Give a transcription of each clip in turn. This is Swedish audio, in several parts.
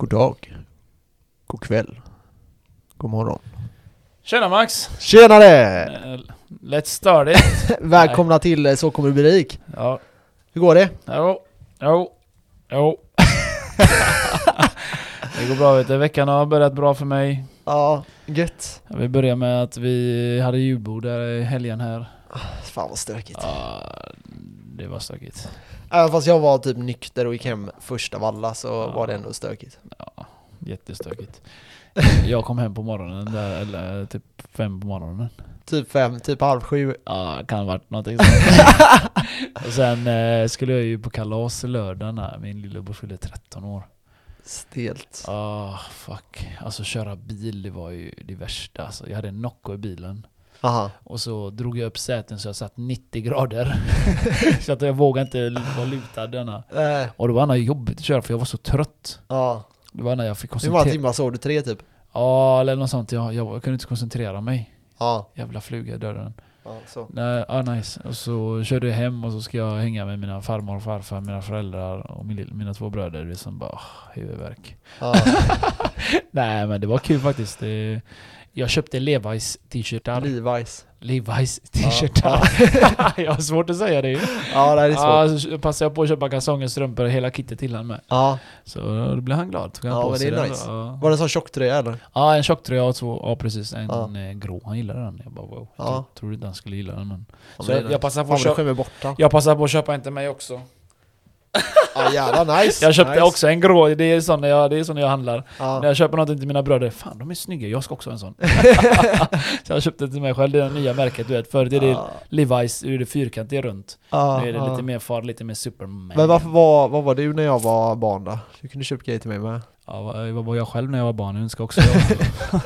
God dag. God kväll. God morgon. Tjena Max! Tjenare! Eh, Let's start it! Välkomna till eh, Så kommer du bli rik. Ja, Hur går det? jo, jo, jo. det går bra vet du. Veckan har börjat bra för mig. Ja, gött. Vi börjar med att vi hade julbord där i helgen här. Fan vad stökigt. Ja, det var stökigt. Även fast jag var typ nykter och gick hem först av alla så Ja. var det ändå stökigt. Ja, jättestökigt. Jag kom hem på morgonen där, eller typ fem på morgonen. Typ fem, typ halv sju. Ja, kan ha varit någonting sånt. Och sen eh, skulle jag ju på kalas lördagen där, min lillebror fyllde 13 år. Stelt. Ah, fuck. Alltså köra bil, det var ju det värsta. Alltså, jag hade en Nocco i bilen. Aha. Och så drog jag upp säten så jag satt 90 grader. så att jag vågade inte vara lutad denna. Äh, Och det var när jobbigt att köra för jag var så trött. ja. Det var när jag fick Hur många koncentrera timmar sov du? Tre typ? Ja, eller något sånt. Jag, jag kunde inte koncentrera mig. Ja. Jävla fluga i dörren. ja så. Nej, ah, nice. Och så körde jag hem och så ska jag hänga med mina farmor och farfar, mina föräldrar och min, mina två bröder. Det är som bara, oh, huvudvärk. Ja. Nej men det var kul faktiskt. Det, jag köpte Levi's t-shirtar. Levi's. Levi's t-shirtar. jag har svårt att säga det ju. Ja, det är svårt. Ja, så passade jag på att köpa kalsonger, strumpor och hela kittet till honom med. Ja. Så då blev han glad. Tog han Ja, på men det är nice. då. Ja. Var det en sån tjocktröja eller? ja, en tjocktröja och två, ja precis. En Ja. eh, grå. Han gillade den. Jag bara wow. Ja. Trodde inte han skulle gilla den men. Ja, Så jag, nice. jag passar på att köpa. Jag passar på att köpa en till mig också. Ja jävlar nice. Jag köpte nice. också en grå, det är sån jag, det är sån jag handlar. Ja. När jag köper någonting till mina bröder, fan de är snygga, jag ska också ha en sån. så jag köpte till mig själv, det är det nya märket du vet. Förut är det Ja. Levi's, nu är det fyrkantigt runt. Ja, nu är det ja. lite mer far, lite mer superman. Men varför var, vad var du när jag var barn då? Du kunde köpa grejer till mig med. Ja, vad var jag själv när jag var barn? Jag önskar också jag.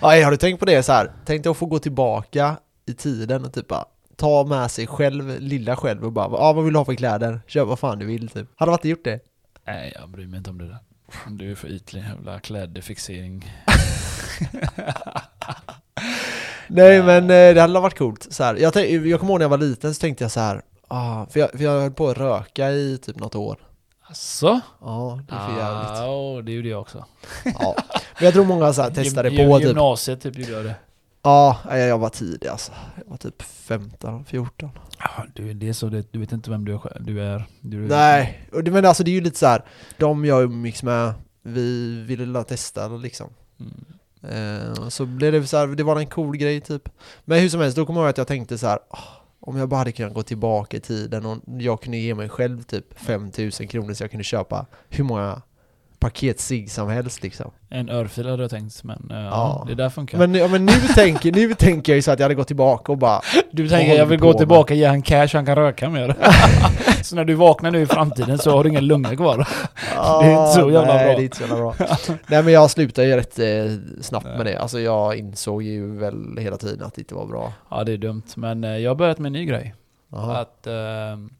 Ja, har du tänkt på det så här? Tänk dig att få gå tillbaka i tiden och typ bara ta med sig själv, lilla själv och bara ja vad vill du ha för kläder? Köp vad fan du vill typ. Hade varit gjort det? Nej, jag bryr mig inte om det där. Du är för ytlig, jävla klädfixering. Nej men eh, det hade varit coolt så här. Jag, jag kommer ihåg när jag var liten så tänkte jag så här. Ah, för, jag, för jag höll på att röka i typ något år. Asså? Ja, det är för jävligt. Ah, oh, det gjorde jag också. Ja. Men jag tror många så här testade Gym- på typ. Gymnasiet typ gjorde jag det. Ja, jag var tidig alltså. Jag var typ 15, 14. Ja, du, det är så, det, du vet inte vem du är. Du är du, Nej, och det, men alltså det är ju lite så här. de jag umgicks med, vi ville testa liksom. Mm. Eh, så blev det så här, det var en cool grej typ. Men hur som helst, då kommer jag ihåg att jag tänkte så här. "Ah, om jag bara hade kunnat gå tillbaka i tiden och jag kunde ge mig själv typ 5000 kronor så jag kunde köpa hur många paket som helst liksom. En örfil hade jag tänkt, men eh, ja. Ja. det där funkar. Men, ja, men nu, tänker, nu tänker jag ju så att jag hade gått tillbaka och bara du tänker jag vill gå tillbaka ge han cash han kan röka mer. så när du vaknar nu i framtiden så har du inga lungor kvar. Ah, Det är inte så jävla nej, bra. det är inte så jävla bra. nej men jag slutade ju rätt eh, snabbt Nej. med det. Alltså jag insåg ju väl hela tiden att det inte var bra. Ja det är dumt, men eh, jag har börjat med en ny grej. Jaha. Att ehm,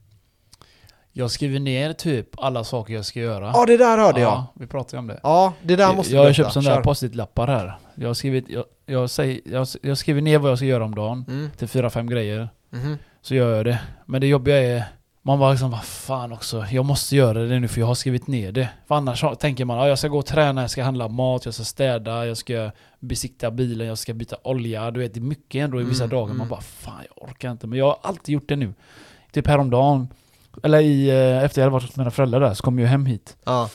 jag skriver ner typ alla saker jag ska göra. Ja det där hörde jag. Ja, vi pratade ju om det. Ja det där måste jag har köpt sådana där post-it-lappar här. Jag har skrivit, jag, jag, säger, jag, jag skriver ner vad jag ska göra om dagen. Mm. Till fyra, fem grejer. Mhm. Så gör jag det. Men det jobbiga är, man bara liksom, vad fan också, jag måste göra det nu för jag har skrivit ner det. För annars har- tänker man, ja, jag ska gå och träna, jag ska handla mat, jag ska städa, jag ska besikta bilen, jag ska byta olja. Du vet, det är mycket ändå i vissa Mm, dagar. Man mm. bara, fan jag orkar inte. Men jag har alltid gjort det nu. Typ häromdagen, eller i, eh, efter jag hade varit hos mina föräldrar där, så kom jag hem hit. Ja.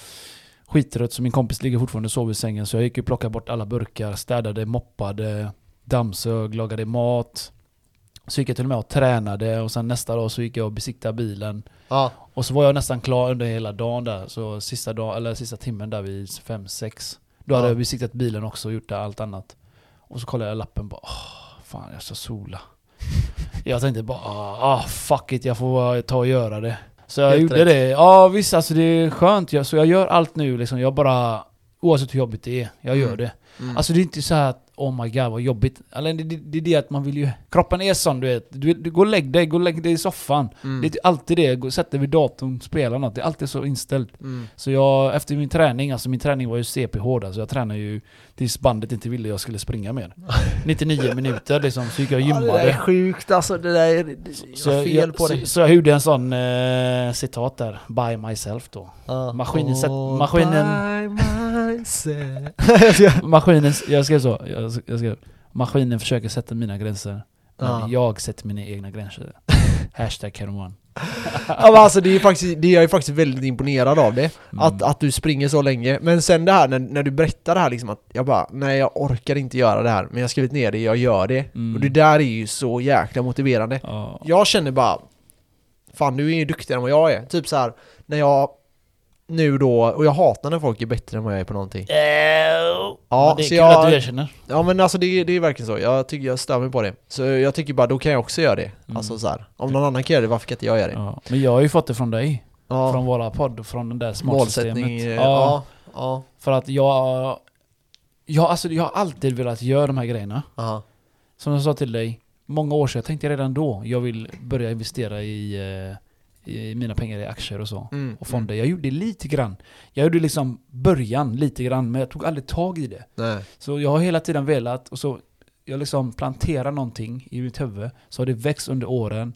Skittrött, så min kompis ligger fortfarande och sover i sängen. Så jag gick och plockade bort alla burkar, städade, moppade, dammsög, lagade mat. Så gick jag till och med och tränade och sen nästa dag så gick jag och besiktade bilen. Ja. Och så var jag nästan klar under hela dagen där. Så sista, dag, eller sista timmen där vid 5-6. Då hade Ja. jag besiktat bilen också och gjort allt annat. Och så kollade jag lappen bara åh, fan jag ska sola. Jag tänkte bara ah fuck it, jag får ta och göra det. Så jag Helt gjorde rätt. det. Ja visst alltså det är skönt. Jag, så jag gör allt nu liksom. Jag bara, oavsett hur jobbigt det är, jag gör Mm. det. Mm. Alltså det är inte så här att oh my god vad jobbigt. Eller det, det, det är det att man vill ju... Kroppen är sån du vet. Du, du, gå och lägg dig, gå och lägg dig i soffan. Mm. Det är alltid det. Gå, sätt dig vid datorn, spela något. Det är alltid så inställt. Mm. Så jag, efter min träning, alltså min träning var ju CP-hård. Alltså jag tränade ju tills bandet inte ville jag skulle springa mer. 99 minuter liksom, så gick jag och Ja, det där är gymmade. sjukt alltså, det där är, det Så fel jag, på så, det. så jag gjorde en sån eh, citat där, by myself då. Ja. maskinen sätt- All maskinen- gränser. Maskinen, jag skrev så, jag, jag skrev Maskinen försöker sätta mina gränser Men Ja. jag sätter mina egna gränser Hashtag Caron ja, alltså det är faktiskt, det är jag är faktiskt väldigt imponerad av det. Mm. Att, att du springer så länge. Men sen det här när, när du berättar det här liksom att jag bara, nej jag orkar inte göra det här. Men jag har skrivit ner det, jag gör det. Mm. Och det där är ju så jäkla motiverande. Ja. Jag känner bara Fan du är ju duktigare än vad jag är. Typ så här när jag nu då, och jag hatar när folk är bättre än vad jag är på någonting. Ja, Ja, det är så kul jag- att du erkänner Ja men alltså det, det är verkligen så. Jag tycker jag stör mig på det. Så jag tycker bara då kan jag också göra det. Mm. Alltså så här. Om någon annan kan göra det, varför kan inte jag göra det? ja. Men jag har ju fått det från dig Ja. Från våra podd, från den där smartsystemet Målsättning. eh, ja, Ja. Ja. För att jag jag, alltså, jag har alltid velat göra de här grejerna Ja. Som jag sa till dig Många år sedan, jag tänkte redan då Jag vill börja investera i, eh, i mina pengar i aktier och så Mm. och fonder. Jag gjorde lite grann. Jag gjorde liksom början lite grann, men jag tog aldrig tag i det. Nej. Så jag har hela tiden velat, och så jag liksom planterar någonting i mitt huvud, så har det växt under åren.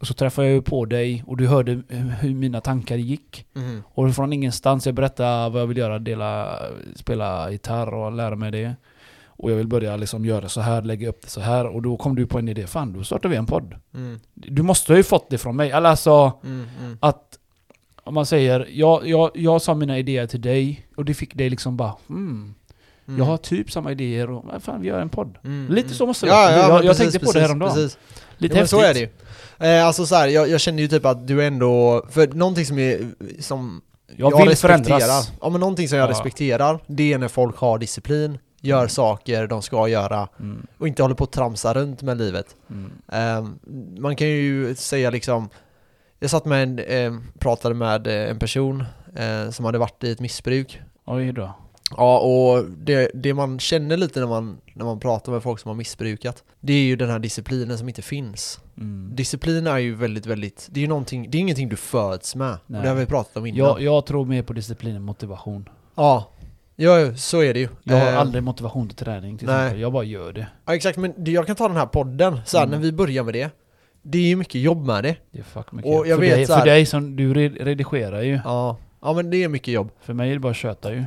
Och så träffade jag ju på dig och du hörde hur mina tankar gick. Mm. Och från ingenstans, jag berättade vad jag vill göra, dela, spela gitarr och lära mig det. Och jag vill börja liksom göra så här, lägga upp det så här. Och då kom du på en idé, fan då startar vi en podd. Mm. Du måste ha ju fått det från mig. Eller alltså, Mm. Mm. att om man säger, jag, jag, jag sa mina idéer till dig och det fick dig liksom bara hmm, Mm. jag har typ samma idéer och fan vi gör en podd. Mm. Lite Mm. så måste det Ja, vara. ja, jag, jag precis, tänkte på det häromdagen. Precis. Lite jo, häftigt. så är det ju. Eh, alltså så här, jag, jag känner ju typ att du ändå, för någonting som är, som Jag, vill respekterar, förändras. Ja men någonting som jag Ja. respekterar, det är när folk har disciplin, gör saker de ska göra Mm, och inte håller på att tramsa runt med livet. mm, Ehm, man kan ju säga liksom, jag satt med en, eh, pratade med eh, en person eh, som hade varit i ett missbruk. Oj då. Ja, och det, det man känner lite när man, när man pratar med folk som har missbrukat, det är ju den här disciplinen som inte finns. Mm. Disciplin är ju väldigt, väldigt, det är ju någonting, det är ingenting du föds med. Nej. Och det har vi pratat om innan. Jag, jag tror mer på disciplin än motivation. Ja, ja så är det ju. Jag har Eh, aldrig motivation till träning till nej. exempel. Jag bara gör det. Ja exakt, men jag kan ta den här podden, så här, Mm. när vi börjar med det, det är ju mycket jobb med det. Det är fuck mycket. Och jag för, vet dig, här- för dig som, du re- redigerar ju. Ja, ja men det är mycket jobb. För mig är det bara att köta ju.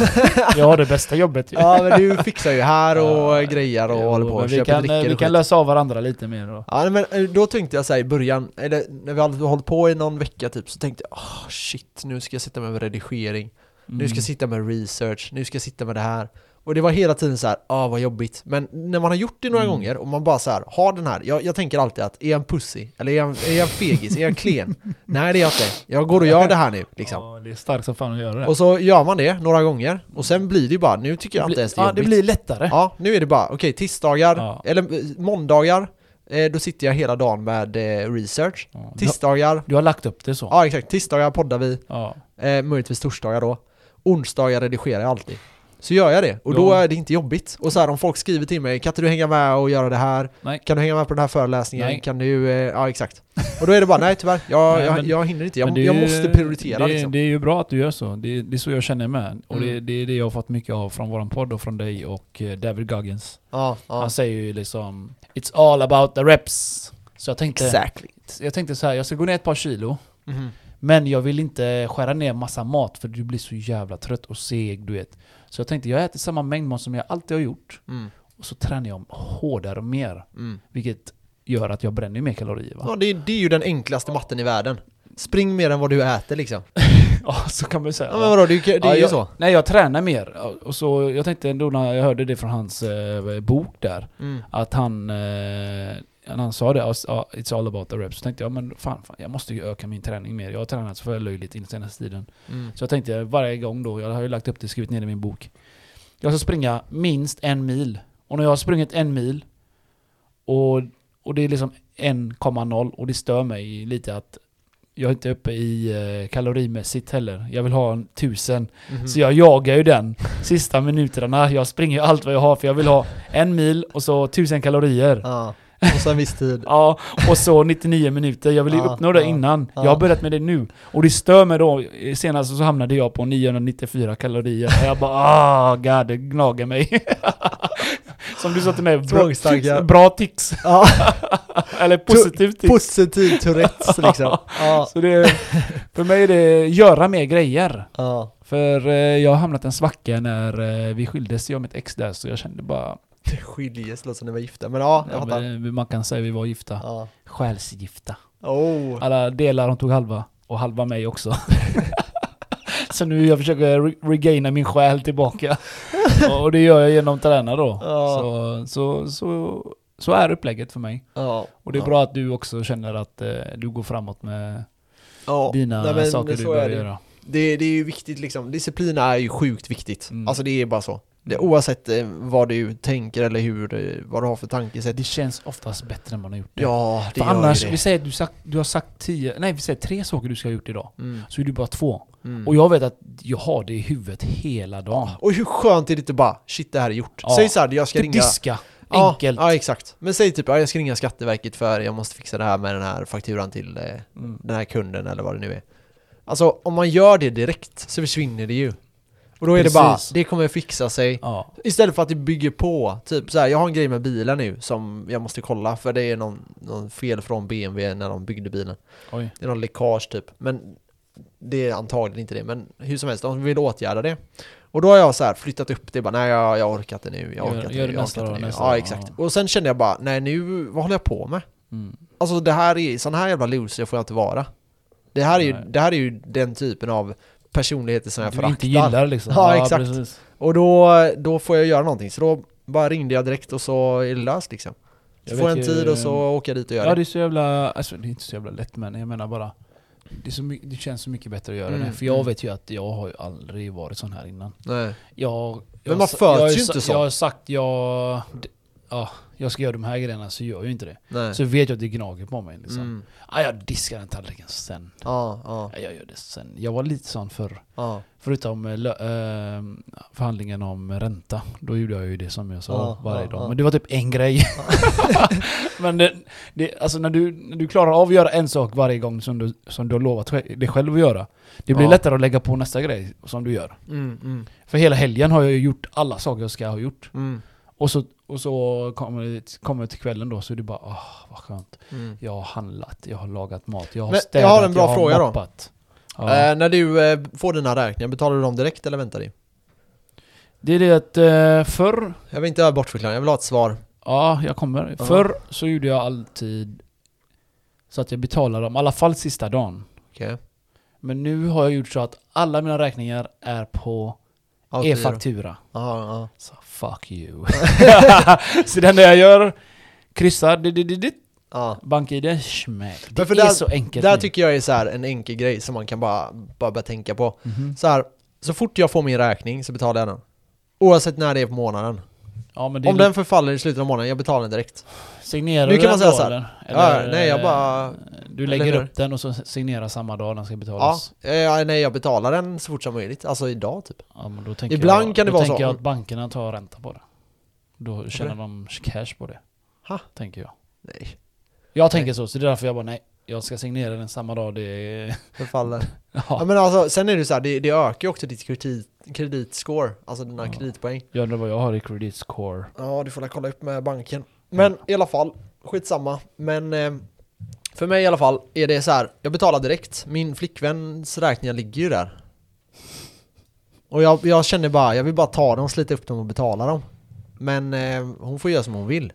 jag har det bästa jobbet ju. Ja men du fixar ju här och Ja, grejer och Jo, håller på och vi köper kan, drickor vi och kan lösa av varandra lite mer då. Ja men eh, då tänkte jag säga i början, eller när vi hade hållit på i någon vecka typ, så tänkte jag oh, shit, nu ska jag sitta med redigering, nu ska jag sitta med research, nu ska jag sitta med det här. Och det var hela tiden så här, ah vad jobbigt. Men när man har gjort det några Mm. gånger och man bara så här, har den här, jag, jag tänker alltid att är jag en pussy? Eller är jag, är jag en fegis? är jag en klen? Nej det är jag inte. Jag går och gör det här nu liksom. Ja, det är starkt som fan att göra det. Och så gör man det några gånger, och sen blir det ju bara, nu tycker jag inte ens det är ja, jobbigt. det blir lättare. Ja, nu är det bara, okej tisdagar, Ja. eller eh, måndagar, eh, då sitter jag hela dagen med eh, research. Ja, Tisdagar, du har lagt upp det så. ja exakt, tisdagar poddar vi, Ja. eh, möjligtvis torsdagar då. Onsdagar redigerar jag alltid. Så gör jag det, och då Ja. är det inte jobbigt. Och så här om folk skriver till mig, kan inte du hänga med och göra det här? Nej. Kan du hänga med på den här föreläsningen? Nej. Kan du, eh, ja exakt. Och då är det bara, nej tyvärr, jag, Nej, jag, men- jag hinner inte, jag, det jag ju- måste prioritera det, liksom. Det är ju bra att du gör så. Det, det är så jag känner med. Och det, Mm. det är det jag har fått mycket av från våran podd och från dig och eh, David Goggins. Ja, ja. Han säger ju liksom It's all about the reps. Så jag tänkte, Exactly. jag tänkte så här, jag ska gå ner ett par kilo. Mhm. Men jag vill inte skära ner massa mat för du blir så jävla trött och seg, du vet. Så jag tänkte, jag äter samma mängd mat som jag alltid har gjort. Mm. Och så tränar jag hårdare och mer. Mm. Vilket gör att jag bränner mer kalorier va? Ja, det, är- det är ju den enklaste matten i världen. Spring mer än vad du äter liksom. Ja, så kan man ju säga. Ja, men vadå, det, det är Ja, ju jag, så. Nej, jag tränar mer. Och så, jag tänkte ändå när jag hörde det från hans eh, bok där, Mm. att han, eh, när han sa det, "It's- all about the reps, så tänkte jag men fan, fan jag måste ju öka min träning mer. Jag har tränat så för löjligt den senaste tiden. Mm. Så jag tänkte varje gång då, jag har ju lagt upp det, skrivit ner i min bok. Jag ska springa minst en mil. Och när jag har sprungit en mil, och, och det är liksom 1,0 och det stör mig lite att jag är inte uppe i eh, kalorimässigt heller. Jag vill ha en tusen. Mhm. Så jag jagar ju den sista minuterna. Jag springer ju allt vad jag har för jag vill ha en mil och så tusen kalorier. Ja, och så en viss tid. Ja, och så 99 minuter. Jag vill ju Ja, uppnå det ja, innan. ja. Jag har börjat med det nu. Och det stör mig då. Senast så hamnade jag på 994 kalorier. Jag bara ah, god, det gnager mig. Som du sa till mig, bra, Tvångstankar. bra tics. Ja, Eller positiv tics. positiv Tourettes liksom. Ja, Så det, för mig är det göra mer grejer. ja. För eh, jag har hamnat en svacka när eh, vi skildes, jag och mitt ex där, så jag kände bara... Skiljes, låter som ni var gifta. Men ja, jag Ja, fattar. men, man kan säga vi var gifta. Ja. Själsgifta. Oh. Alla delar, hon tog halva. Och halva mig också. så nu jag försöker re- regaina min själ tillbaka. och det gör jag genom att träna då. Ja. Så, så, så, så är upplägget för mig. Ja. Och det är bra att du också känner att eh, du går framåt med Ja. dina Nej, saker du börjar det. göra. Det, det är ju viktigt liksom. Disciplin är ju sjukt viktigt. Mm. Alltså det är bara så. Det, oavsett eh, vad du tänker eller hur, eh, vad du har för tankesätt. Det känns oftast bättre än man har gjort det. Ja, det För gör annars, det. vi säger att du, sagt, du har sagt tio, nej vi säger tre saker du ska ha gjort idag. Mm. Så är du bara två. Mm. Och jag vet att jag har det i huvudet hela dagen. Och hur skönt är det inte bara, shit det här är gjort. Ja. Säg såhär, jag ska Typ ringa... diska. Ja, Enkelt. Ja, exakt. Men säg typ, ja, jag ska ringa Skatteverket för jag måste fixa det här med den här fakturan till eh, Mm. den här kunden eller vad det nu är. Alltså om man gör det direkt så försvinner det ju. Och då är det bara, Precis. det kommer fixa sig. Ja. Istället för att det bygger på, typ så här, jag har en grej med bilen nu som jag måste kolla för det är någon, någon fel från BMW när de byggde bilen. Oj. Det är någon läckage typ, men det är antagligen inte det, men hur som helst, de vill åtgärda det. Och då har jag så här flyttat upp det, bara nej jag, jag orkar inte nu, jag Gör- orkar inte gör nu, jag orkar inte nu. Ja exakt. ja. Och sen kände jag bara, nej nu, vad håller jag på med? Mm. Alltså det här är, sån här jävla loser får jag inte vara. Det här är ju, Nej. det här är ju den typen av personligheter som jag föraktar. inte gillar liksom. Ja, exakt. precis. Och då, då får jag göra någonting, så då bara ringde jag direkt och så är det löst liksom. Så Jag får jag en ju- tid och så åker jag dit och gör Ja det. det är så jävla, alltså det är inte så jävla lätt men jag menar bara det, så det känns så mycket bättre att göra Mm, det. För jag mm. vet ju att jag har ju aldrig varit sån här innan. Nej. Jag, Men jag, man sa- föds ju inte så. Jag har sagt jag, ja, jag ska göra de här grejerna så gör jag ju inte det. Nej. Så vet jag att det gnager på mig liksom. Mm. Ah, jag diskar den tallriken sen. Ja, Ja, jag gör det sen. Jag var lite sån förr. Förutom eh, förhandlingen om ränta. Då gjorde jag ju det som jag sa varje dag. Men det var typ en grej. Men det, det, alltså när du, när du klarar av att göra en sak varje gång som du, som du har lovat dig själv att göra. Det blir lättare att lägga på nästa grej som du gör. Mm, mm, För hela helgen har jag gjort alla saker jag ska ha gjort. mm, Och så, och så kommer, det, kommer det till kvällen då så är det bara åh vad skönt. mm. Jag har handlat, jag har lagat mat, jag har Men jag städat, har en bra jag har fråga då. moppat. Ja. Eh, när du eh, får dina räkningar, betalar du dem direkt eller väntar du? Det är det att eh, förr Jag vill inte ha bortförklaring, jag vill ha ett svar. Ja, jag kommer. Ja. Förr så gjorde jag alltid så att jag betalade dem, i alla fall sista dagen. Okej. Men nu har jag gjort så att alla mina räkningar är på. E-faktura. Ja, ja. Så fuck you. så det enda jag gör, kryssar, dit, ja. bank-id, smäck. Det är där- så enkelt Där nu. tycker jag är så en enkel grej som man kan bara, bara börja tänka på. Mhm. Så här, så fort jag får min räkning så betalar jag den. Oavsett när det är på månaden. Ja, det Om den förfaller i slutet av månaden, jag betalar den direkt. Signerar Nu du kan man den säga då, så här. eller? Ja, nej, jag eh, bara- Du eller lägger hur? upp den och så signerar samma dag den ska Ja, betalas. eh, nej jag betalar den så fort som möjligt. Alltså idag typ. Ja, då tänker Ibland jag, kan det då vara tänker så. jag att bankerna tar ränta på det. Då tjänar de cash på det. Ha? Tänker jag. Nej, Jag tänker så, så det är därför jag bara nej. Jag ska signera den samma dag det förfaller. Ja Ja, men alltså, sen är det så här, det, det ökar ju också ditt kredit, kreditscore, alltså dina Ja. kreditpoäng. jag undrar vad jag har i credit score. Ja, du får väl kolla upp med banken. Men i alla fall, skitsamma. Men eh, för mig i alla fall är det så här, jag betalar direkt. Min flickväns räkningar ligger ju där. Och jag, jag känner bara, jag vill bara ta dem, slita upp dem och betala dem. Men eh, hon får göra som hon vill.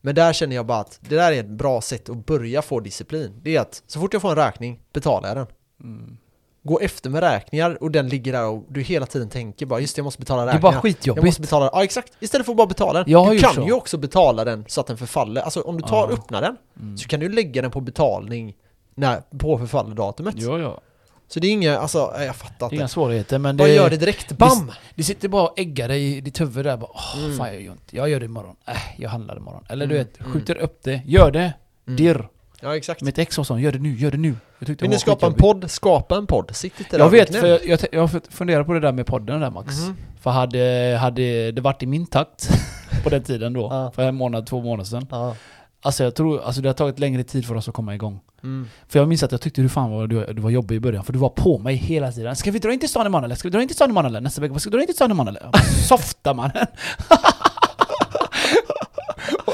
Men där känner jag bara att det där är ett bra sätt att börja få disciplin. Det är att så fort jag får en räkning betalar jag den. Mm. Gå efter med räkningar och den ligger där och du hela tiden tänker bara just det, jag måste betala Det är räkningar. bara Jag skitjobbigt. måste betala Ja exakt, istället för att bara betala den. Jag du kan så. ju också betala den så att den förfaller. Alltså om du tar Ja. öppnar den Mm. så kan du lägga den på betalning när, på förfalldatumet. Ja, ja. Så det är inga, alltså jag fattar Det är inte. inga svårigheter men Bara det, gör det direkt, BAM! det sitter bara och äggar dig i ditt huvud där bara Åh Mm. fan jag gör inte, jag gör det imorgon. Äh, jag handlar imorgon. Eller du Mm, vet, mm. skjuter upp det. Gör det! Mm. Dirr. Ja exakt. Mitt ex var sån, gör det nu, gör det nu. Jag tyckte Vill det ni skapa en podd? Skapa en podd. Sitt inte där Jag vet, för jag, jag, jag har funderat på det där med podden där Max. Mhm. För hade, hade det varit i min takt på den tiden då, för en månad, två månader sedan. Alltså jag tror, alltså det har tagit längre tid för oss att komma igång. Mm. För jag minns att jag tyckte du fan var, du, du var jobbig i början, för du var på mig hela tiden. Ska vi dra in till stan imorgon eller? Ska vi dra in till stan imorgon eller? Nästa vecka, ska vi dra in till stan imorgon eller? Softa mannen!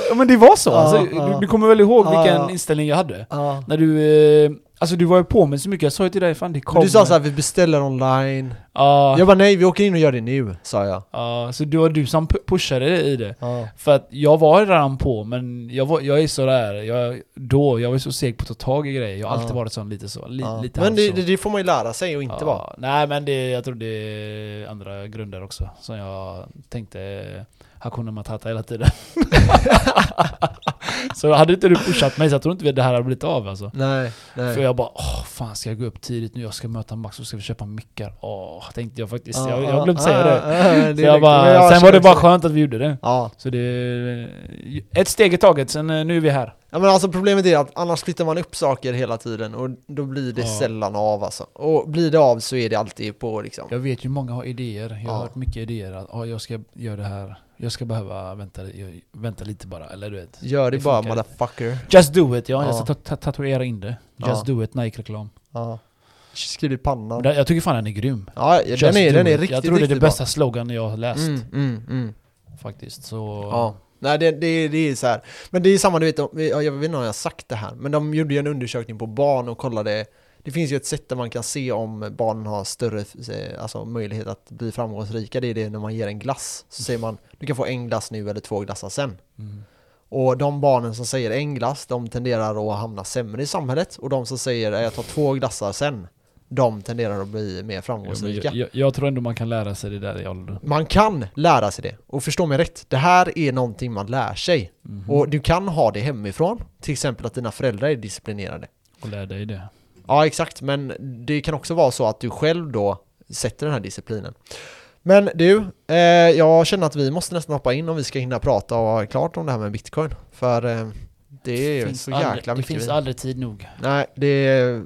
Ja, Men det var så, Ja, alltså, ja. du, du kommer väl ihåg vilken inställning jag hade? När du, eh, alltså du var ju på mig så mycket, jag sa ju till dig fan det kommer... Du sa såhär, vi beställer online. Ja, Jag bara nej, vi åker in och gör det nu, sa jag. ja, så det var du som pu- pushade i det. Ja. För att jag var redan på, men jag, var, jag är sådär, jag, då, jag var så seg på att ta tag i grejer. Jag har alltid varit sån lite så. Li, lite Men det, det, det får man ju lära sig och inte vara. Nej men det, jag tror det är andra grunder också. Som jag tänkte Hakuna Matata hela tiden. så hade inte du pushat mig så jag tror inte det här hade blivit av alltså. Nej, nej. För jag bara åh fan ska jag gå upp tidigt nu? Jag ska möta Max och ska vi köpa mickar? Åh, tänkte jag faktiskt. Ja, jag, ja, jag glömde ja, säga det. ja, ja, det är så jag bara, jag sen var det bara skönt att vi gjorde det. Så det... Ett steg i taget, sen eh, nu är vi här. Ja, men alltså problemet är att annars flyttar man upp saker hela tiden och då blir det Ja. sällan av alltså. Och blir det av så är det alltid på liksom. Jag vet ju många har idéer. Jag har Ja. hört mycket idéer att ah, jag ska göra det här. Jag ska behöva vänta, jag, vänta lite bara, eller du vet. Gör det, Det bara motherfucker. Just do it, ja. Jag Ja. ska ta- ta- tatuera in det. Just do it, Nike-reklam. Ja. Skriv i pannan. Jag tycker fan den är grym. Ja, Just den är, den är riktigt, Jag tror det är det bästa slogan jag har läst. Mm, mm, mm. Faktiskt. Så... Nej det, det, det är så här. Men det är samma, du vet, jag vet inte om jag har sagt det här, men de gjorde ju en undersökning på barn och kollade det finns ju ett sätt där man kan se om barnen har större eh, alltså, möjlighet att bli framgångsrika, det är det när man ger en glass. Så säger man, du kan få en glass nu eller två glassar sen. Mm. Och de barnen som säger en glass, de tenderar att hamna sämre i samhället. Och de som säger, jag tar två glassar sen, de tenderar att bli mer framgångsrika. jag, jag, jag tror ändå man kan lära sig det där i åldern. Man kan lära sig det. Och förstå mig rätt, det här är någonting man lär sig. Mhm. Och du kan ha det hemifrån, till exempel att dina föräldrar är disciplinerade. Och lär dig det. Ja, exakt, men det kan också vara så att du själv då sätter den här disciplinen. Men du, eh, jag känner att vi måste nästan hoppa in om vi ska hinna prata och ha klart om det här med bitcoin. För eh, det är finns så aldrig, jäkla det mycket. finns vi- aldrig tid nog. Nej, det är...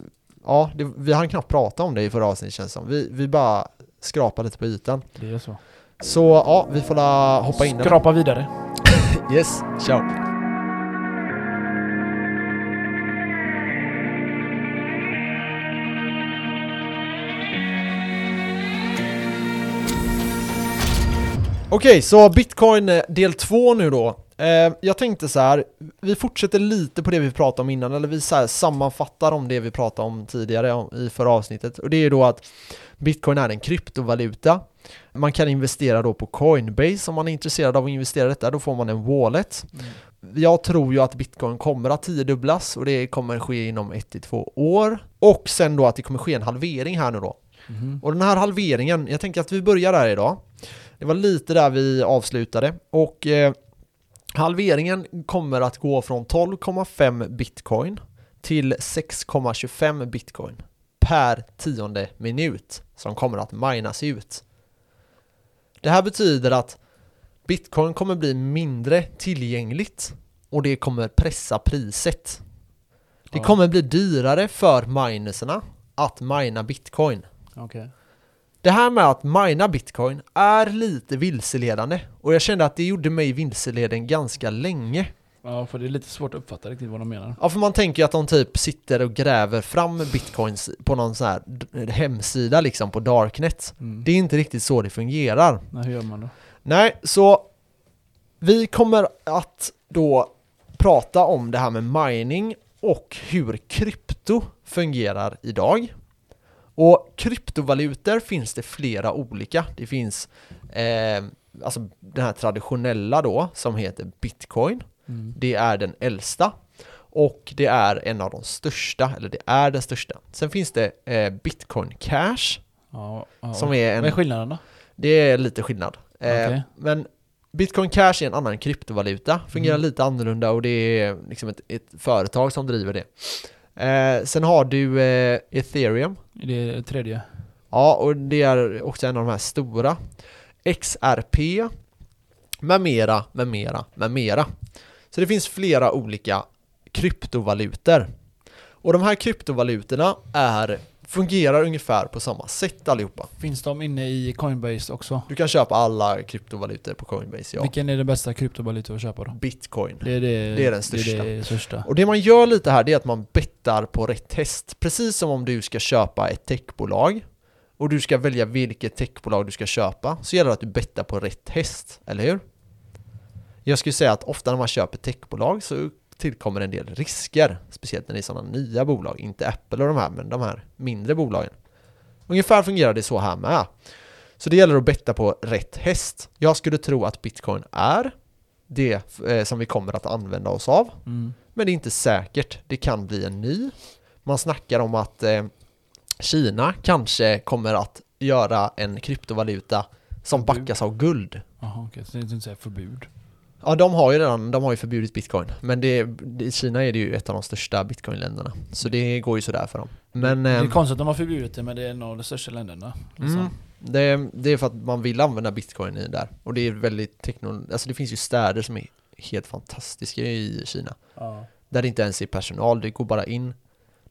Ja, det, vi hann knappt prata om det i förra avsnittet känns som. Vi, vi bara skrapar lite på ytan. Det är så. Så ja, vi får la hoppa in. Skrapa vidare. Yes, ciao. Okej, så bitcoin eh, del två nu då. Eh, jag tänkte så här, vi fortsätter lite på det vi pratade om innan, eller vi så här sammanfattar om det vi pratade om tidigare i förra avsnittet. Och det är ju då att bitcoin är en kryptovaluta. Man kan investera då på Coinbase om man är intresserad av att investera i detta, då får man en wallet. Jag tror ju att bitcoin kommer att tiodubblas och det kommer ske inom 1-2 år. Och sen då att det kommer ske en halvering här nu då. Mhm. Och den här halveringen, jag tänker att vi börjar där idag. Det var lite där vi avslutade och eh, halveringen kommer att gå från 12,5 bitcoin till 6,25 bitcoin per tionde minut som kommer att minas ut. Det här betyder att bitcoin kommer bli mindre tillgängligt och det kommer pressa priset. Det Ja. kommer bli dyrare för minerserna att mina bitcoin. Okej. Det här med att mina bitcoin är lite vilseledande och jag kände att det gjorde mig vilseleden ganska länge. Ja, för det är lite svårt att uppfatta riktigt vad de menar. Ja, för man tänker ju att de typ sitter och gräver fram bitcoins på någon sån här hemsida liksom på Darknet. Mm. Det är inte riktigt så det fungerar. Nej, hur gör man då? Nej, så vi kommer att då prata om det här med mining och hur krypto fungerar idag. Och kryptovalutor finns det flera olika. Det finns eh, alltså den här traditionella då som heter bitcoin. Mm. Det är den äldsta och det är en av de största, eller det är den största. Sen finns det eh, bitcoin cash Ja, ja. som är Vad är en, skillnaden då? det är lite skillnad. Eh, Okej. Men Bitcoin Cash är en annan kryptovaluta, fungerar Mm. lite annorlunda och det är liksom ett, ett företag som driver det. Eh, sen har du eh, ethereum, Är det det tredje? ja och det är också en av de här stora. XRP, med mera, med mera, med mera. Så det finns flera olika kryptovalutor. Och de här kryptovalutorna är, fungerar ungefär på samma sätt allihopa. Finns de inne i Coinbase också? Du kan köpa alla kryptovalutor på Coinbase, ja. Vilken är den bästa kryptovaluta att köpa då? Bitcoin. Det är, det, Det är den största. Det är största. Och det man gör lite här det är att man bettar på rätt häst. Precis som om du ska köpa ett techbolag och du ska välja vilket techbolag du ska köpa så gäller det att du bettar på rätt häst, eller hur? Jag skulle säga att ofta när man köper techbolag så tillkommer en del risker, speciellt när det är sådana nya bolag, inte Apple och de här, men de här mindre bolagen. Ungefär fungerar det så här med. Så det gäller att betta på rätt häst. Jag skulle tro att bitcoin är det eh, som vi kommer att använda oss av. Mm. Men det är inte säkert. Det kan bli en ny. Man snackar om att eh, Kina kanske kommer att göra en kryptovaluta som Förbud. backas av guld. Jaha okej, så det är inte säga förbud. Ja, de har ju redan, de har ju förbjudit bitcoin. Men det, i Kina är det ju ett av de största bitcoinländerna. Så det går ju sådär för dem. Men det är ehm, konstigt att de har förbjudit det men det är en av de största länderna. Liksom. Mm. det, det är för att man vill använda bitcoin i där. Och det är väldigt tekno... Alltså det finns ju städer som är helt fantastiska i Kina. Ja. Där det inte ens är personal, det går bara in.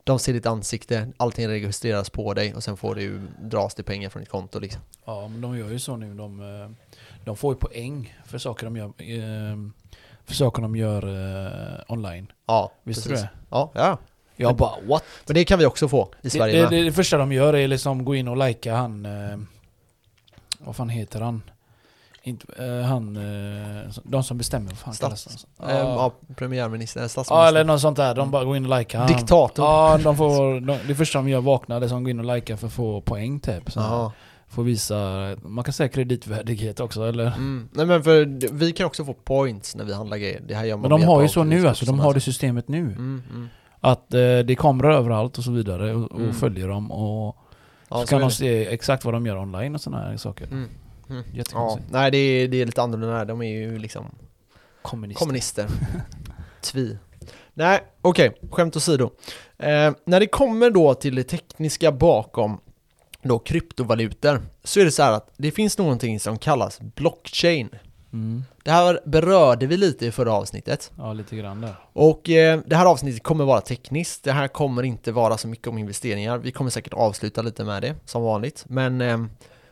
De ser ditt ansikte, allting registreras på dig och sen får du dras det pengar från ditt konto liksom. ja men de gör ju så nu. De, eh, de får ju poäng för saker de gör, eh, för saker de gör eh, online. Ja, Visste du precis. det? Ja, ja. Jag bara what? Men det kan vi också få i Sverige det, med. det, det första de gör är liksom gå in och likea han... Eh, vad fan heter han? Inte, eh, han... Eh, de som bestämmer, vad fan Stats- kallas han? Ehm, Ja. ja, premiärminister, Ja statsminister. eller något sånt där, de bara går in och likar. Diktator. Ja, de får, de, det första de gör vaknar, det som går in och likar för att få poäng typ. Så. Får visa, man kan säga kreditvärdighet också eller? Mm. Nej men för vi kan också få points när vi handlar grejer. Det här gör man Men de har ju så nu alltså, de har det systemet nu. Mm, mm. Att eh, det är kameror överallt och så vidare och, och Mm. följer dem och Ja, så så kan de se exakt vad de gör online och sådana här saker. Mm. Mm. Ja, nej det är, det är lite annorlunda där. De är ju liksom Kommunister. kommunister. Tvi. Nej, okej, skämt åsido. Eh, när det kommer då till det tekniska bakom då kryptovalutor så är det så här att det finns någonting som kallas blockchain. Mm. Det här berörde vi lite i förra avsnittet. Ja, lite grann där. Och eh, det här avsnittet kommer vara tekniskt. Det här kommer inte vara så mycket om investeringar. Vi kommer säkert avsluta lite med det, som vanligt. Men eh,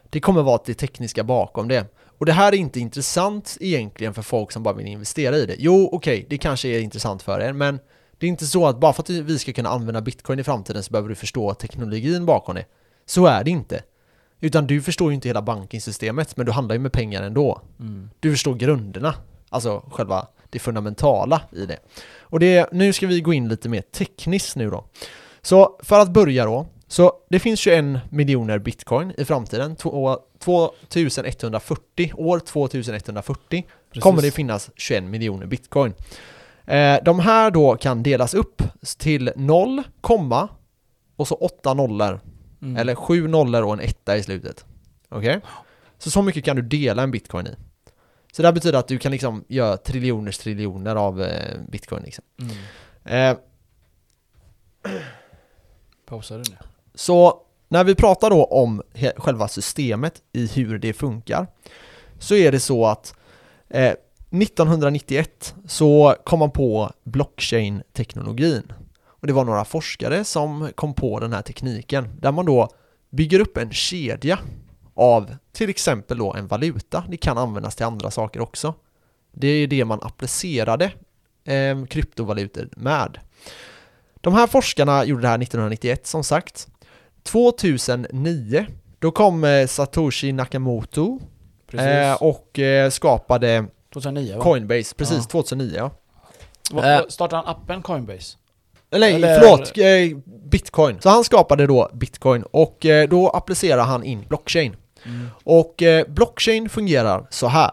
det kommer vara det tekniska bakom det. Och det här är inte intressant egentligen för folk som bara vill investera i det. Jo, okej, det kanske är intressant för er, men det är inte så att bara för att vi ska kunna använda bitcoin i framtiden så behöver du förstå teknologin bakom det. Så är det inte. Utan du förstår ju inte hela bankingsystemet, men du handlar ju med pengar ändå. Mm. Du förstår grunderna, alltså själva det fundamentala i det. Och det, nu ska vi gå in lite mer tekniskt nu då. Så för att börja då, så det finns 21 miljoner bitcoin i framtiden, Två- 2140, år 2140 Precis. kommer det finnas 21 miljoner bitcoin. Eh, de här då kan delas upp till 0, komma och så 8 nollor Mm. eller sju nollor och en etta i slutet. Okej? Så så mycket kan du dela en bitcoin i. Så det här betyder att du kan liksom göra triljoners triljoner av eh, bitcoin liksom. Mm. Eh, Pausar du nu? så när vi pratar då om själva systemet i hur det funkar så är det så att eh, 1991 så kom man på blockchain-teknologin. Och det var några forskare som kom på den här tekniken där man då bygger upp en kedja av till exempel då en valuta. Det kan användas till andra saker också. Det är det man applicerade eh, kryptovalutor med. De här forskarna gjorde det här 1991 som sagt. 2009 då kom eh, Satoshi Nakamoto eh, och eh, skapade 2009 va? Coinbase, precis Ja. 2009 ja. Eh. Startade han appen Coinbase? Eller, Eller- förlåt, eh, bitcoin. Så han skapade då bitcoin och eh, då applicerar han in blockchain. Mm. Och eh, blockchain fungerar så här.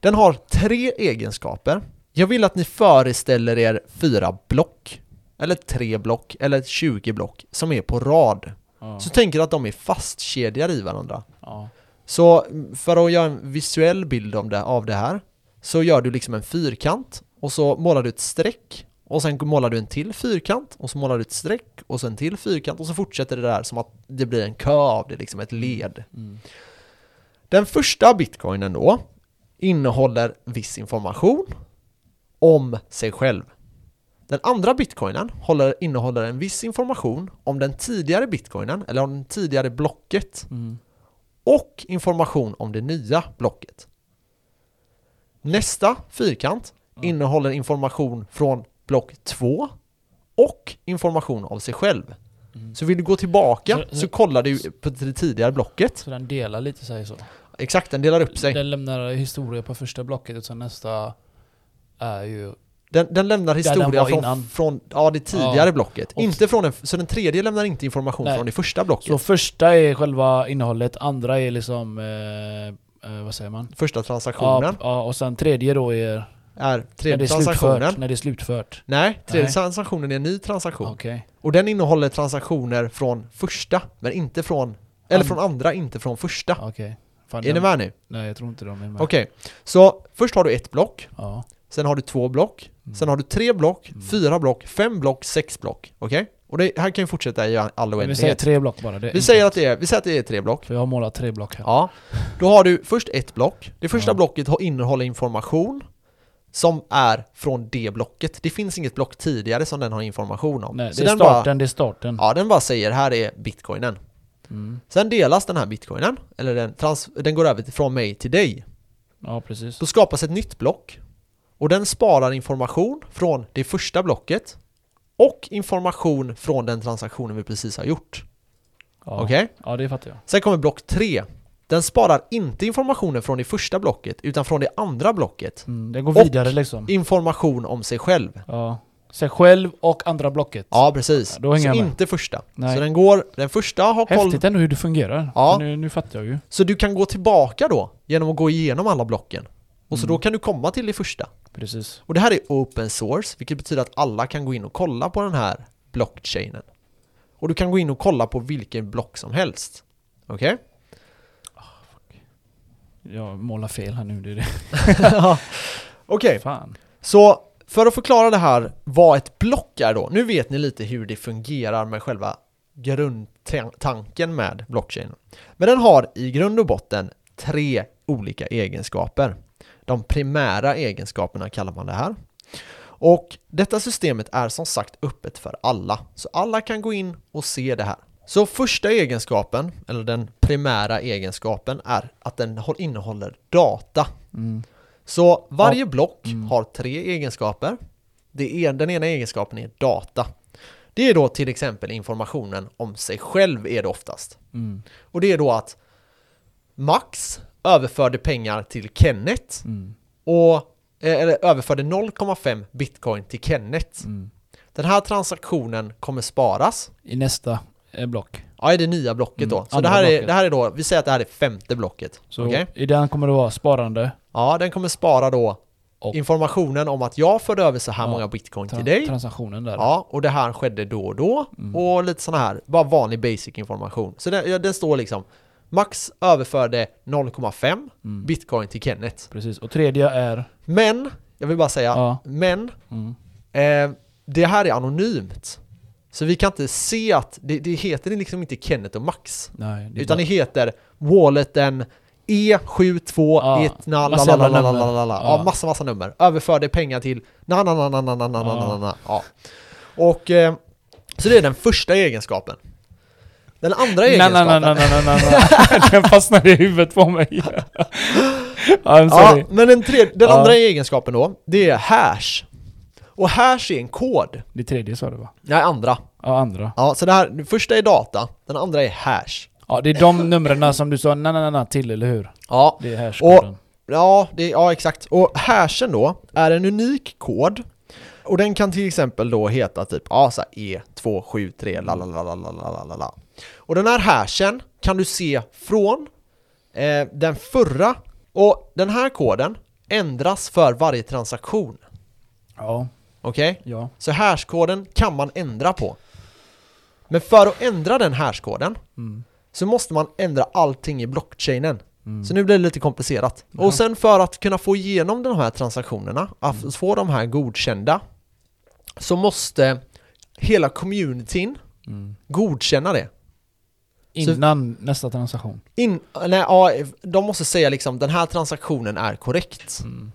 Den har tre egenskaper. Jag vill att ni föreställer er fyra block, eller tre block, eller 20 block som är på rad. Ja. Så tänk er att de är fastkedjade i varandra. ja. Så mm, för att göra en visuell bild om det, av det här så gör du liksom en fyrkant och så målar du ett streck och sen målar du en till fyrkant och så målar du ett streck och så en till fyrkant och så fortsätter det där som att det blir en kö av det, liksom ett led. Mm. Den första bitcoinen då innehåller viss information om sig själv. Den andra bitcoinen håller, innehåller en viss information om den tidigare bitcoinen eller om det tidigare blocket Mm. och information om det nya blocket. Nästa fyrkant Ja. innehåller information från block 2 och information om sig själv. Mm. Så vill du gå tillbaka Så- så, kollar du på det tidigare blocket. Så den delar lite sig så? Exakt, den delar upp sig. Den lämnar historia på första blocket och sen nästa är ju Den, den lämnar den historia var från, från ja, det tidigare Ja. blocket. Och- Inte från den, så den tredje lämnar inte information Nej. från det första blocket. Så första är själva innehållet, andra är liksom... Eh, eh, vad säger man? första Ja, transaktionen ja, och sen tredje då är är när tredje är transaktionen. När det är slutfört. Nej, tredje Nej. transaktionen är en ny transaktion. Okej. Och den innehåller transaktioner från första, men inte från... Eller And- från andra, inte från första. Okej. Fan, Är ni med nu? Nej jag tror inte de är med. Okej, så först har du ett block, Ja. sen har du två block, Mm. sen har du tre block, Mm. fyra block, fem block, sex block. Okej? Och det här kan ju fortsätta i all Men vi säger oändlighet. tre block bara. Vi säger att det är, vi säger att det är tre block. För jag har målat tre block här. Ja. Då har du först ett block. Det första Ja. blocket innehåller information som är från det blocket. Det finns inget block tidigare som den har information om. Nej, Så det är den bara, starten, det är starten. ja, den bara säger här är bitcoinen. Mm. Sen delas den här bitcoinen, eller den, trans, den går över från mig till dig. Ja, precis. Då skapas ett nytt block och den sparar information från det första blocket och information från den transaktionen vi precis har gjort. Ja. Okej? Ja, det fattar jag. Sen kommer block 3. Den sparar inte informationen från det första blocket utan från det andra blocket. Mm. Det går Och- vidare liksom. Information om sig själv. Ja. Sig själv och andra blocket. Ja, precis. Ja, så inte första. Nej. Så den går, den första har koll. Häftigt ändå hur det fungerar. Ja. Nu, nu fattar jag ju. Så du kan gå tillbaka då genom att gå igenom alla blocken. Och så Mm. då kan du komma till det första. Precis. Och det här är open source, vilket betyder att alla kan gå in och kolla på den här blockchainen. Och du kan gå in och kolla på vilken block som helst. Okej? Jag målar fel här nu, det är det. Okej, Fan. så för att förklara det här vad ett block är då. Nu vet ni lite hur det fungerar med själva grundtanken med blockchainen. Men den har i grund och botten tre olika egenskaper. De primära egenskaperna kallar man det här. Och detta systemet är som sagt öppet för alla, så alla kan gå in och se det här. Så första egenskapen, eller den primära egenskapen, är att den håll- innehåller data. Mm. Så varje block Mm. har tre egenskaper. Det är, den ena egenskapen är data. Det är då till exempel informationen om sig själv är det oftast. Mm. Och det är då att Max överförde pengar till Kenneth Mm. och eh, eller överförde 0,5 bitcoin till Kenneth. Mm. Den här transaktionen kommer sparas I nästa block. Ja, i det nya blocket Mm, då. Så det här, är, blocket. det här är då, vi säger att det här är femte blocket. Så Okej? i den kommer det vara sparande. Ja, den kommer spara då Och- informationen om att jag förde över så här Ja, många bitcoin till dig. Transaktionen där. Ja, och det här skedde då och då. Mm. Och lite sån här, bara vanlig basic information. Så det, ja, det står liksom Max överförde 0,5 Mm. bitcoin till Kenneth. Precis. Och tredje är... Men, jag vill bara säga, Ja. men Mm. eh, det här är anonymt. Så vi kan inte se att, det, det heter liksom inte Kenneth och Max. Nej, det Utan det heter walleten E E72 Ja, etna massa jävla nummer. lalalala. Ja, Ja. massa massa nummer. Överförde pengar till na na na na na na na na Ja. na na. Ja. Och eh, så det är den första egenskapen. Den andra Nej, nej, egenskapen. nej, nej, nej, nej, nej. Den fastnade i huvudet på mig. I'm Ja, sorry. men den, tredje, den Ja. andra egenskapen då, det är hash. Och här ser en kod. Det tredje sa du va? Nej, andra. Ja, andra. Ja, så det här, den första är data, den andra är hash. Ja, det är de numren som du sa na, na, na, till, eller hur? Ja. Det är hashkoden. Och, ja, det, ja, exakt. Och hashen då är en unik kod. Och den kan till exempel då heta typ ja, så E273 lalalalalalala. Och den här hashen kan du se från eh, den förra. Och den här koden ändras för varje transaktion. Ja. Okej? ja. Så hashkoden kan man ändra på. Men för att ändra den hashkoden Mm. så måste man ändra allting i blockchainen. Mm. Så nu blir det lite komplicerat. Ja. Och sen för att kunna få igenom de här transaktionerna, att Mm. få de här godkända, så måste hela communityn Mm. godkänna det. Innan nästa transaktion. In, nej, ja, de måste säga liksom den här transaktionen är korrekt. Mm.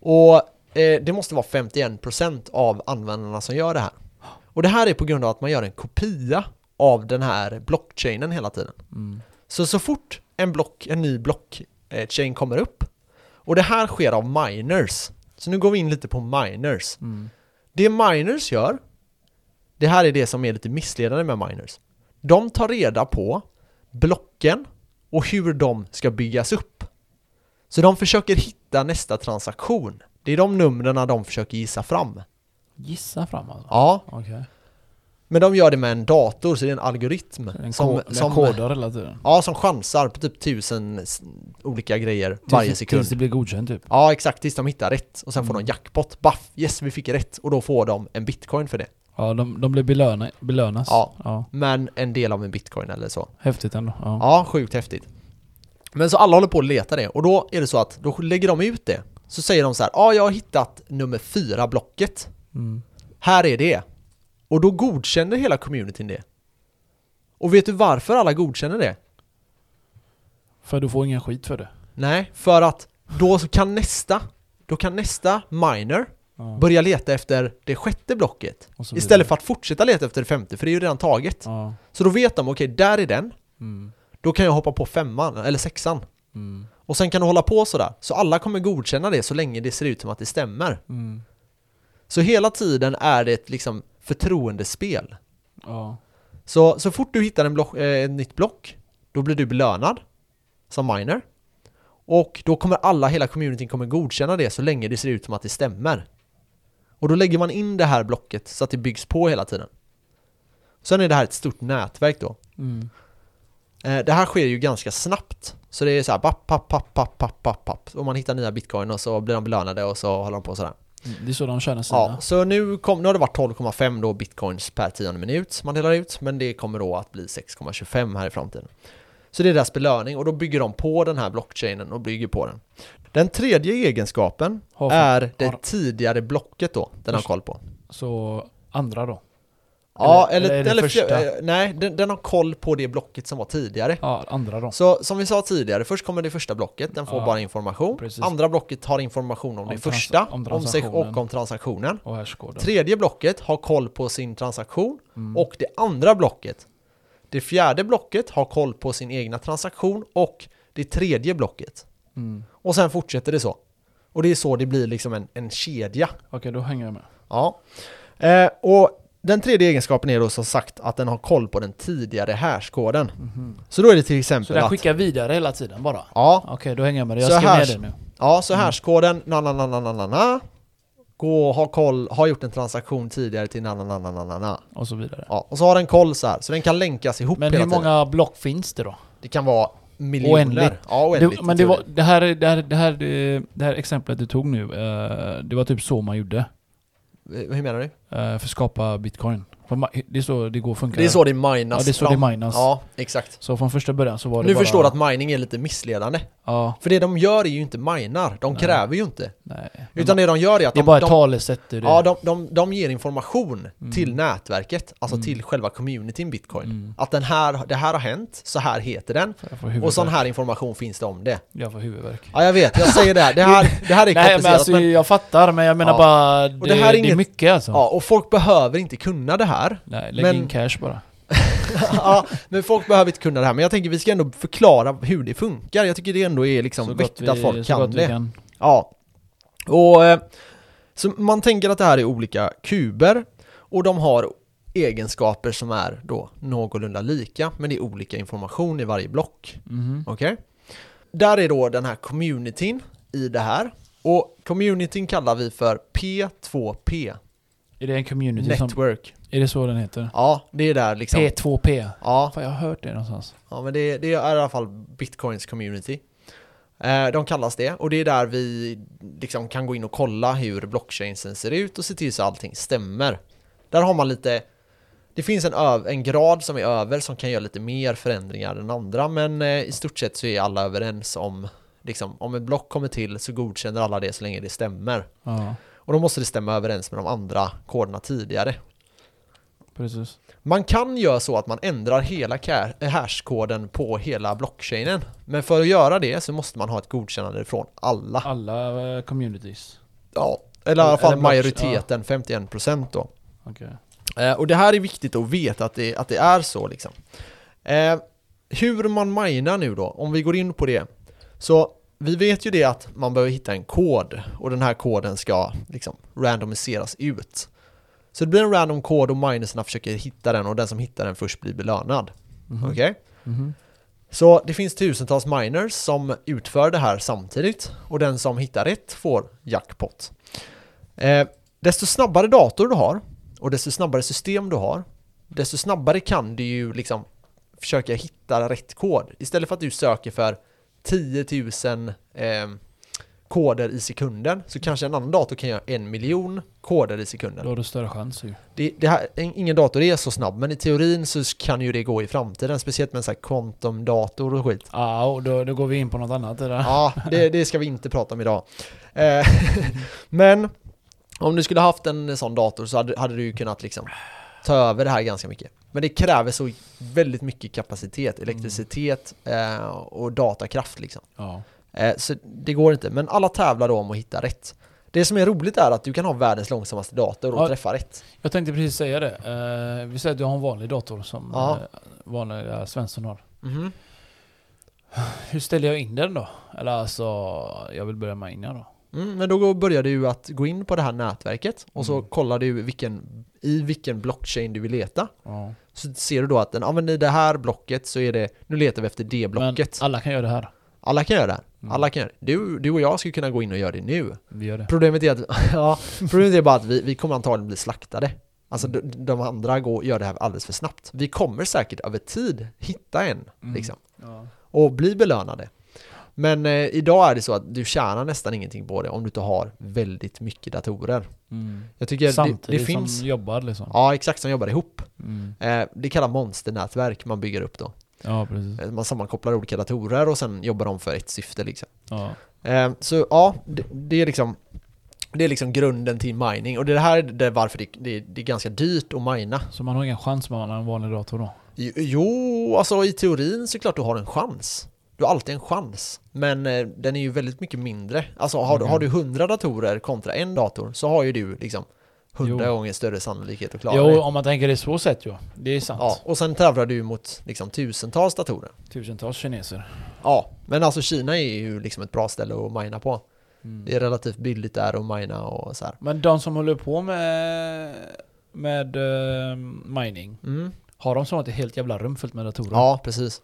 Och eh, det måste vara 51% av användarna som gör det här. Och det här är på grund av att man gör en kopia av den här blockchainen hela tiden. Mm. Så så fort en, block, en ny blockchain kommer upp och det här sker av miners. Så nu går vi in lite på miners. Mm. Det miners gör, det här är det som är lite missledande med miners. De tar reda på blocken och hur de ska byggas upp. Så de försöker hitta nästa transaktion. Det är de numren de försöker gissa fram. Gissa fram alltså? Ja, Okej. men de gör det med en dator, så det är en algoritm En, som, som, kodar hela tiden? ja, som chansar på typ tusen olika grejer varje Tills- sekund. Tills det blir godkänt typ? Ja, exakt, tills de hittar rätt. Och sen får Mm. de jackpot. Baff, yes vi fick rätt. Och då får de en bitcoin för det. Ja, de, de blir belöna, belönas? Ja. ja. Men en del av en bitcoin eller så. Häftigt ändå. Ja. Ja, sjukt häftigt. Men så alla håller på att leta det. Och då är det så att då lägger de ut det. Så säger de så här, ja jag har hittat nummer fyra blocket. Mm. Här är det. Och då godkänner hela communityn det. Och vet du varför alla godkänner det? För du får ingen skit för det? Nej, för att då kan nästa, då kan nästa miner Ja. börja leta efter det sjätte blocket. Istället för att fortsätta leta efter det femte, för det är ju redan taget. Ja. Så då vet de, okej, där är den. Mm. Då kan jag hoppa på femman, eller sexan. Mm. Och sen kan du hålla på sådär. Så alla kommer godkänna det så länge det ser ut som att det stämmer. Mm. Så hela tiden är det ett liksom förtroendespel. Ja. Så, så fort du hittar en block, eh, ett nytt block, då blir du belönad som miner. Och då kommer alla, hela communityn kommer godkänna det så länge det ser ut som att det stämmer. Och då lägger man in det här blocket så att det byggs på hela tiden. Sen är det här ett stort nätverk då. Mm. Eh, det här sker ju ganska snabbt. Så det är så här, papp, papp, papp, papp, papp, papp, papp. Och man hittar nya bitcoin och så blir de belönade och så håller de på sådär. Det är så de tjänar sina? Ja, så nu, kom, nu har det varit 12,5 då bitcoins per tionde minut man delar ut, men det kommer då att bli 6,25 här i framtiden. Så det är deras belöning och då bygger de på den här blockchainen och bygger på den. Den tredje egenskapen är det tidigare blocket då, den har koll på. Så andra då? Ja, Eller- eller, eller första? eh, nej, den, den har koll på det blocket som var tidigare. Ja, andra då? Så som vi sa tidigare, först kommer det första blocket, den får Ja, bara information. precis. Andra blocket har information om, Om det första, om om sig och om transaktionen. Och? Tredje blocket har koll på sin transaktion Mm. och det andra blocket. Det fjärde blocket har koll på sin egna transaktion och det tredje blocket. Mm. Och sen fortsätter det så. Och det är så det blir liksom en, en kedja. Okej, då hänger jag med. Ja. Eh, och den tredje egenskapen är då som sagt att den har koll på den tidigare härskoden. Så då är det till Så exempel den att... skickar vidare hela tiden bara? Ja, Okej, då hänger jag med det. Jag Så skrev här- ner det nu. Ja, så härskoden, na na na na na na na Gå, ha koll, har gjort en transaktion tidigare till na na na na na na Och så vidare. Ja, och så har den koll så här, så den kan länkas ihop Men hela hur tiden. många block finns det då? Det kan vara miljoner. Oändligt. Ja, oändligt. Det, men det, var, det, här, det, här, det, här, det, här exemplet du tog nu, eh, det var typ så man gjorde. Eh, Hur menar du? eh, för att skapa bitcoin. Det är så det går att funka. Det är så det minas Ja, det är så fram. det minas. Ja, exakt. Så från första början så var det Nu bara... förstår du att mining är lite missledande. Ja, För det de gör är ju inte minar, de Nej. kräver ju inte. nej. Utan det de gör är att det är de, bara ett de, talesätt. Det ja, de, de, de ger information Mm. till nätverket, alltså Mm. till själva communityn bitcoin. Mm. Att den här, det här har hänt, så här heter den. Och sån här information finns det om det. Jag får huvudvärk. Ja jag vet, jag säger det här. Det här, det här är Nej men komplicerat alltså men, jag fattar, men jag menar Ja. bara... Det, Och det här är det är inget- mycket alltså. Ja, och folk behöver inte kunna det här. Nej, lägg men- in cash bara. ja, men folk behöver inte kunna det här. Men jag tänker vi ska ändå förklara hur det funkar. Jag tycker det ändå är liksom viktigt vi, att folk kan det. kan. Ja. Och eh, så man tänker att det här är olika kuber och de har egenskaper som är då någorlunda lika, men det är olika information i varje block. Mhm. Okej? Där är då den här communityn i det här. Och communityn kallar vi för P2P, Är det en community som... Network. Är det så den heter? Ja, det är där liksom. P2P. Ja, Fan, jag har hört det någonstans. Ja men det, det är i alla fall Bitcoins community. Eh, de kallas det och det är där vi liksom kan gå in och kolla hur blockchainsen ser ut och se till så allting stämmer. Där har man lite det finns en, en grad som är över som kan göra lite mer förändringar än andra men eh, i stort sett så är alla överens om liksom, om ett block kommer till så godkänner alla det så länge det stämmer. Ja, Och då måste det stämma överens med de andra koderna tidigare. precis. Man kan göra så att man ändrar hela ca- hashkoden på hela blockchainen. Men för att göra det så måste man ha ett godkännande från alla. Alla eh, communities. Ja, eller i alla fall majoriteten, 51% då. Okej. Eh, och det här är viktigt att veta att det, att det är så liksom. Eh, hur man minar nu då, om vi går in på det. Så vi vet ju det att man behöver hitta en kod och den här koden ska liksom randomiseras ut. Så det blir en random kod och minerserna försöker hitta den och den som hittar den först blir belönad. Mhm. Okej? Mhm. Så det finns tusentals miners som utför det här samtidigt och den som hittar rätt får jackpot. Eh, desto snabbare dator du har och desto snabbare system du har desto snabbare kan du ju liksom försöka hitta rätt kod. Istället för att du söker för 10 000 eh, koder i sekunden så kanske en annan dator kan göra en miljon koder i sekunden. Då har du större chans ju. Det, det här, ingen dator är så snabb, men i teorin så kan ju det gå i framtiden, speciellt med en sån här quantum-dator och skit. Ja, och då, då går vi in på något annat där. Ja, det, det ska vi inte prata om idag. Eh, men om du skulle haft en sån dator så hade, hade du kunnat liksom ta över det här ganska mycket. Men det kräver så väldigt mycket kapacitet, elektricitet eh, och datakraft liksom. Ja. Eh, så det går inte, men alla tävlar då om att hitta rätt. Det som är roligt är att du kan ha världens långsammaste dator och Ja. träffa rätt. Jag tänkte precis säga det. Eh, vi säger att du har en vanlig dator som Ja. eh, vanliga Svensson har. Mhm. Hur ställer jag in den då? Eller alltså, jag vill börja mina då. Mm, men då börjar du att gå in på det här nätverket och så Mm. kollar du vilken, i vilken blockchain du vill leta. Ja. Så ser du då att den, ja, men i det här blocket så är det, nu letar vi efter det Men blocket. alla kan göra det här. Alla kan göra det. Mm. Alla kan göra det. Du, du och jag skulle kunna gå in och göra det nu. Vi gör det. Problemet är att, ja, problemet är bara att vi, vi kommer antagligen bli slaktade. Alltså de, de andra går, gör det här alldeles för snabbt. Vi kommer säkert över tid hitta en, Mm. liksom. Ja. Och bli belönade. Men eh, idag är det så att du tjänar nästan ingenting på det om du inte har väldigt mycket datorer. Mm. Jag tycker det, Samtidigt det finns... som jobbar liksom. Ja, exakt, som jobbar ihop. Mm. Eh, det kallas monsternätverk man bygger upp då. Ja, precis. Eh, Man sammankopplar olika datorer och sen jobbar de för ett syfte liksom. Ja. Eh, så ja, det, det är liksom det är liksom grunden till mining och det här är det varför det, det, det är ganska dyrt att mina. Så man har ingen chans med en vanlig dator då? Jo- Jo, alltså i teorin så klart du har en chans. Du har alltid en chans. Men eh, den är ju väldigt mycket mindre. Alltså har, du Mhm. har du 100 datorer kontra en dator så har ju du liksom 100 Jo. gånger större sannolikhet att klara Jo, det. om man tänker det så sätt ju. Det är sant. Ja, och sen tävlar du mot liksom tusentals datorer. Tusentals kineser. Ja, men alltså Kina är ju liksom ett bra ställe att mina på. Mm. Det är relativt billigt där att mina och så här. Men de som håller på med, med eh, mining, Mm. har de sånt ett helt jävla rum fullt med datorer? Ja, precis.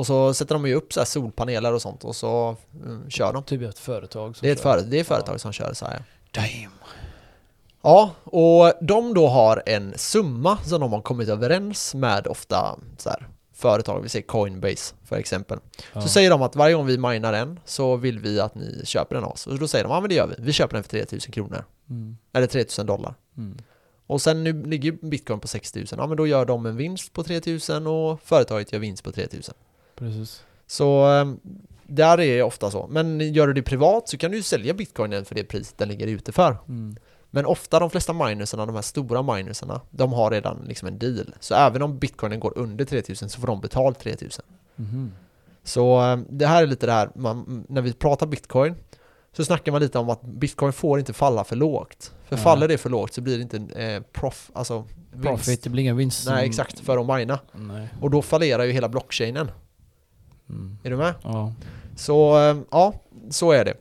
Och så sätter de ju upp så här solpaneler och sånt och så mm, kör de. Typ ett företag som Det är ett, före, det är företag som kör så här. Damn. Ja, och de då har en summa som de har kommit överens med ofta så här, företag, vi säger Coinbase för exempel. Ja. Så säger de att varje gång vi minar en så vill vi att ni köper den av oss. Och då säger de, ja men det gör vi, vi köper den för 3000 kronor. Mm. Eller 3000 dollar. Mm. Och sen nu ligger bitcoin på 6000, ja men då gör de en vinst på 3000 och företaget gör vinst på 3000. Precis. Så eh, där är det ofta så. Men gör du det privat så kan du ju sälja bitcoinen för det priset den ligger ute för. Mm. Men ofta de flesta minerserna, de här stora minerserna, de har redan liksom en deal. Så även om bitcoinen går under 3000 så får de betalt 3000. Mhm. Så eh, det här är lite det här, man, när vi pratar bitcoin så snackar man lite om att bitcoin får inte falla för lågt. För Nej. faller det för lågt så blir det inte eh, prof, alltså vinst. Profit, det blir ingen vinst. Nej exakt, för att mina. Nej. Och då fallerar ju hela blockchainen. Mm. Är du med? Ja. Så eh, ja, så är det.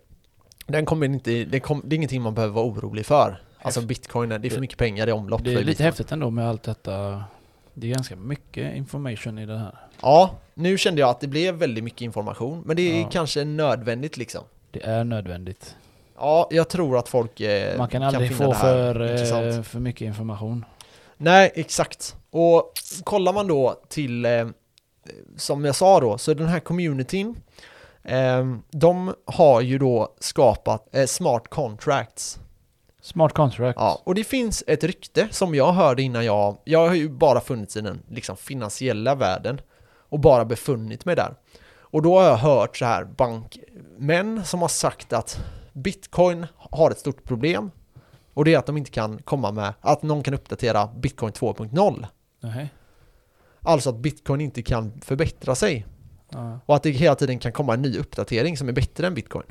Den kommer inte, det, kom, det är ingenting man behöver vara orolig för. Alltså bitcoin, det är för mycket pengar i omlopp Det är lite bitcoin. häftigt ändå med allt detta. Det är ganska mycket information i det här. Ja, nu kände jag att det blev väldigt mycket information, men det är Ja. kanske nödvändigt liksom. Det är nödvändigt. Ja, jag tror att folk eh, Man kan aldrig finna få för, intressant. eh, för mycket information. Nej, exakt. Och kollar man då till, eh, som jag sa då, så den här communityn, eh, de har ju då skapat eh, smart contracts. Smart contract. Ja, och det finns ett rykte som jag hörde innan jag, jag har ju bara funnits i den liksom finansiella världen och bara befunnit mig där. Och då har jag hört så här bankmän som har sagt att bitcoin har ett stort problem och det är att de inte kan komma med, att någon kan uppdatera bitcoin 2.0. Alltså att bitcoin inte kan förbättra sig Ja. och att det hela tiden kan komma en ny uppdatering som är bättre än bitcoin.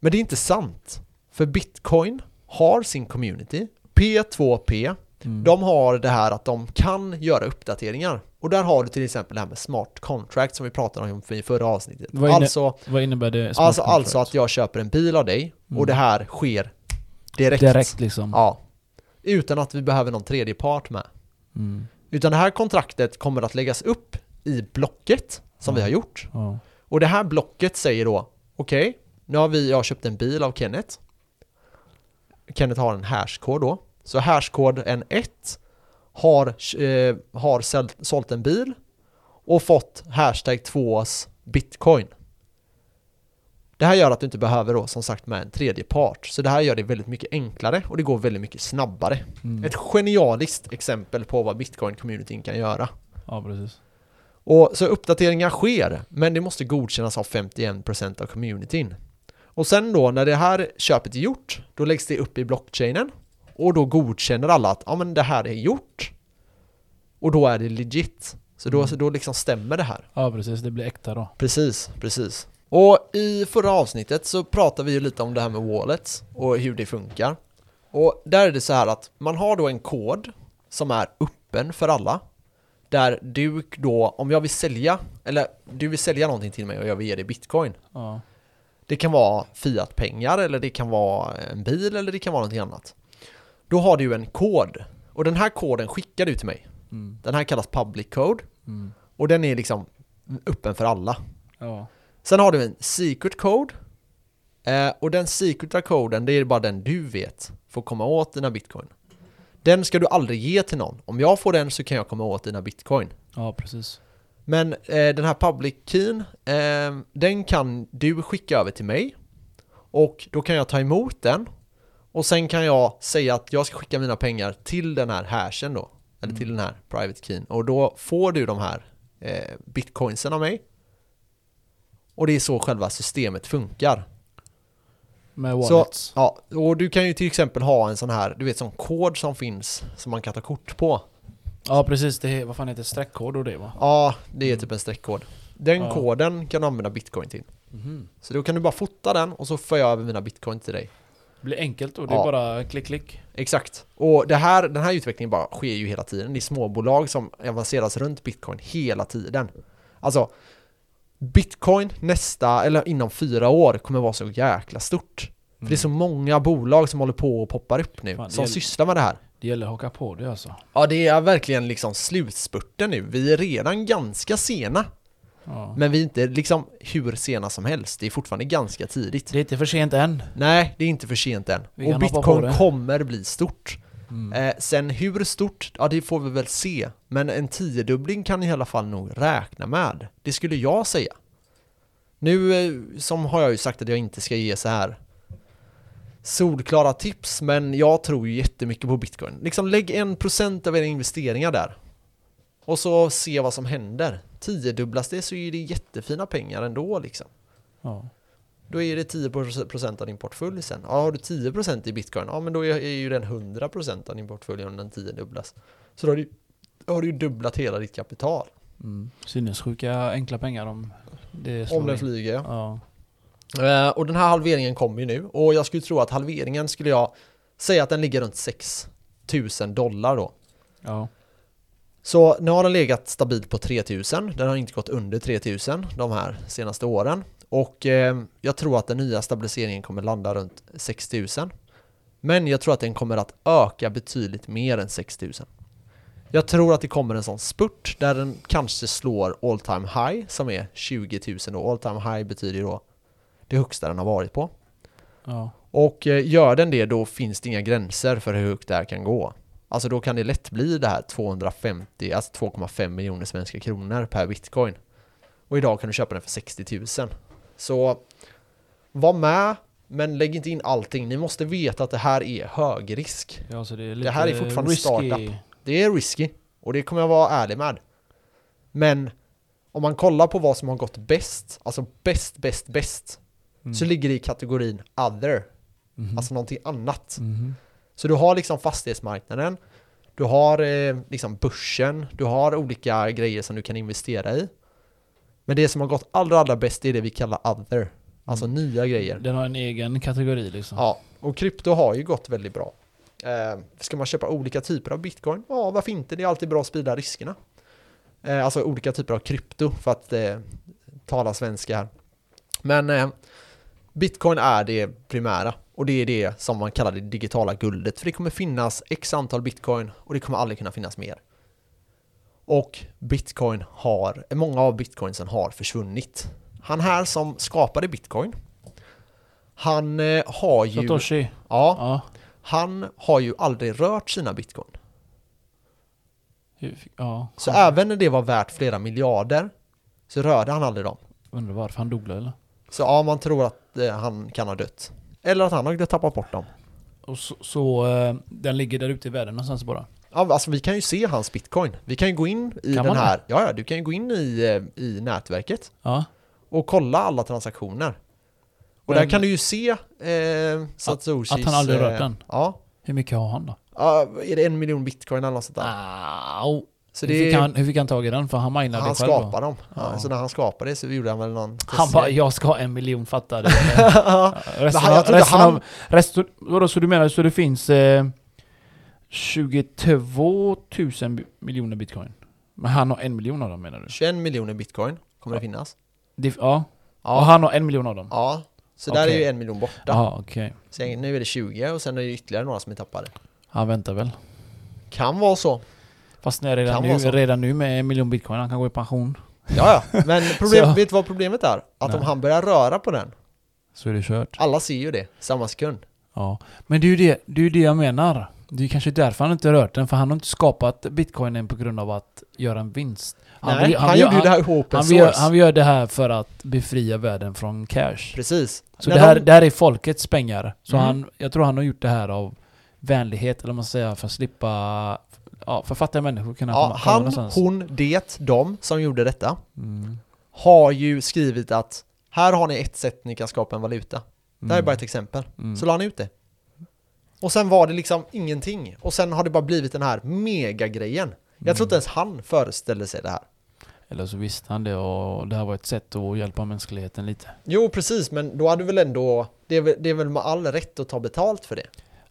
Men det är inte sant. För bitcoin har sin community, P2P, Mm. de har det här att de kan göra uppdateringar. Och där har du till exempel det här med smart contract som vi pratade om i förra avsnittet. Vad inne- Alltså, Vad innebär det? smart alltså, alltså att jag köper en bil av dig och Mm. det här sker direkt. Direkt liksom. Ja. Utan att vi behöver någon tredje part med. Mm. Utan det här kontraktet kommer att läggas upp i blocket som Ja. vi har gjort. Ja. Och det här blocket säger då, okej, nu har vi, jag har köpt en bil av Kenneth. Kenneth har en hashkod då. Så hashkod N1 har, eh, har sålt, sålt en bil och fått hashtag 2s bitcoin. Det här gör att du inte behöver då som sagt med en tredje part. Så det här gör det väldigt mycket enklare och det går väldigt mycket snabbare. Mm. Ett genialiskt exempel på vad bitcoin-communityn kan göra. ja, precis. Och så uppdateringar sker, men det måste godkännas av 51% av communityn. Och sen då när det här köpet är gjort, då läggs det upp i blockchainen och då godkänner alla att ja men det här är gjort och då är det legit. Så då, Mm. så då liksom stämmer det här. Ja, precis. Det blir äkta då. Precis, precis. Och i förra avsnittet så pratade vi ju lite om det här med wallets och hur det funkar. Och där är det så här att man har då en kod som är öppen för alla. Där du då, om jag vill sälja, eller du vill sälja någonting till mig och jag vill ge dig bitcoin. Ja. Det kan vara fiatpengar eller det kan vara en bil eller det kan vara någonting annat. Då har du en kod. Och den här koden skickar du till mig. Mm. Den här kallas public code. Mm. Och den är liksom öppen för alla. Ja. Sen har du en secret code. Eh, och den secreta koden, det är bara den du vet får komma åt dina bitcoin. Den ska du aldrig ge till någon. Om jag får den så kan jag komma åt dina bitcoin. ja, precis. Men eh, den här public keyn, eh, den kan du skicka över till mig. Och då kan jag ta emot den. Och sen kan jag säga att jag ska skicka mina pengar till den här hashen då. Eller Mm. till den här private keyn. Och då får du de här eh, bitcoinsen av mig. Och det är så själva systemet funkar. Med Så, wallets. ja, och du kan ju till exempel ha en sån här, du vet sån kod som finns som man kan ta kort på. Ja, precis. Det är, vad fan heter det? Streckkod och det va? Ja, det är typ en streckkod. Den Ja. koden kan du använda bitcoin till. Mhm. Så då kan du bara fota den och så får jag över mina bitcoin till dig. Det blir enkelt då. Det är Ja. bara klick, klick. Exakt. Och det här, den här utvecklingen bara sker ju hela tiden. Det är småbolag som avanceras runt bitcoin hela tiden. Alltså, bitcoin nästa, eller inom fyra år kommer vara så jäkla stort. För det är så många bolag som håller på och poppar upp nu, Fan, som gäller- sysslar med det här. Det gäller att haka på det alltså. Ja, det är verkligen liksom slutspurten nu. Vi är redan ganska sena. Ja. Men vi är inte liksom hur sena som helst. Det är fortfarande ganska tidigt. Det är inte för sent än. Nej, det är inte för sent än. Vi Och bitcoin kommer bli stort. Mm. Eh, sen hur stort, ja det får vi väl se. Men en tiodubbling kan i alla fall nog räkna med. Det skulle jag säga. Nu eh, som har jag ju sagt att jag inte ska ge så här solklara tips, men jag tror ju jättemycket på bitcoin. Liksom lägg en procent av era investeringar där. Och så se vad som händer. Tiodubblas det så är det jättefina pengar ändå liksom. Ja. Då är det 10% av din portfölj sen. Ja, har du 10% i bitcoin, ja men då är ju den 100% av din portfölj om den 10 dubblas. Så då har du, då har du dubblat hela ditt kapital. Mm. Sinnessjuka enkla pengar om det slår Om den flyger ja. Eh, och den här halveringen kommer ju nu. Och jag skulle tro att halveringen skulle jag säga att den ligger runt 6000 dollar då. Ja. Så nu har den legat stabilt på 3000. Den har inte gått under 3000 de här senaste åren. Och eh, jag tror att den nya stabiliseringen kommer landa runt 6000. Men jag tror att den kommer att öka betydligt mer än 6000. Jag tror att det kommer en sån spurt där den kanske slår all time high som är 20 000 då. All time high betyder ju då det högsta den har varit på. Ja. Och eh, gör den det då finns det inga gränser för hur högt det här kan gå. Alltså då kan det lätt bli det här 250, alltså 2,5 miljoner svenska kronor per bitcoin. Och idag kan du köpa den för 60 000. Så var med, men lägg inte in allting. Ni måste veta att det här är hög risk. ja, så det är lite här är fortfarande risky. startup. Det är risky och det kommer jag vara ärlig med. Men om man kollar på vad som har gått bäst, alltså bäst, bäst, bäst, Mm. så ligger det i kategorin other, Mhm. alltså någonting annat. Mhm. Så du har liksom fastighetsmarknaden, du har eh, liksom börsen, du har olika grejer som du kan investera i. Men det som har gått allra, allra bäst är det vi kallar other, alltså nya grejer. Den har en egen kategori liksom. Ja, och krypto har ju gått väldigt bra. Eh, ska man köpa olika typer av bitcoin? Ja, varför inte? Det är alltid bra att sprida riskerna. Eh, alltså olika typer av krypto för att eh, tala svenska här. Men eh, bitcoin är det primära och det är det som man kallar det digitala guldet. För det kommer finnas x antal bitcoin och det kommer aldrig kunna finnas mer. Och bitcoin har, många av bitcoinsen har försvunnit. Han här som skapade bitcoin, han eh, har ju... Satoshi. Ja, Ja. han har ju aldrig rört sina bitcoin. Ja. Så även när det var värt flera miljarder så rörde han aldrig dem. Undrar varför han dog eller? Så ja, man tror att eh, han kan ha dött. Eller att han har tappat bort dem. Och så, så eh, den ligger där ute i världen någonstans bara? Ja, alltså vi kan ju se hans bitcoin. Vi kan ju gå in i Kan den här, ja, ja, du kan ju gå in i, eh, i nätverket Ja. och kolla alla transaktioner. Och Men- där kan du ju se eh, Satoshis... att han aldrig eh, rört den? Ja. Hur mycket har han då? Ja, är det en miljon bitcoin eller något sånt där? Au. Så hur, det fick han, hur fick han tag i den? För han minade han själv då? skapar dem. Ja. Ja. Så när han skapade det så gjorde han väl någon... Han bara 'Jag ska ha en miljon' fattar du? Resten han- resten han- av resten, vadå, så du menar så det finns eh, 22 000 bi- miljoner bitcoin? Men han har en miljon av dem menar du? 21 miljoner bitcoin kommer det finnas. Det, ja. Ja. Och han har en miljon av dem? Ja. Så där är ju en miljon borta. Jaha, okej. Sen, nu är det 20 och sen är det ytterligare några som är tappade. Han väntar väl? Kan vara så. Fast när redan, Kan nu, redan nu med en miljon bitcoin, han kan gå i pension. Ja, ja. Men problem, vet du vad problemet är? Att om Nej. han börjar röra på den, Så är det kört. alla ser ju det samma sekund. Ja. Men det är ju det, det, är det jag menar. Det är kanske därför han inte rört den, för han har inte skapat bitcoinen på grund av att göra en vinst. Nej, vill- han, vill- gjorde ju han- det här open Han source. han göra det här för att befria världen från cash. Precis. Så När det här, de- det här är folkets pengar. Så Mm. han, jag tror han har gjort det här av vänlighet, eller vad man säger, för att slippa ja, för fattiga människor kunna ja, komma, komma han, någonstans. hon, det, de som gjorde detta Mm. har ju skrivit att här har ni ett sätt ni kan skapa en valuta. Det här är Mm. bara ett exempel. Mm. Så la han ut det. Och sen var det liksom ingenting. Och sen har det bara blivit den här megagrejen. Jag tror inte ens han föreställde sig det här. Eller så visste han det och det här var ett sätt att hjälpa mänskligheten lite. Jo, precis, men då hade du väl ändå... Det är väl, det är väl med all rätt att ta betalt för det?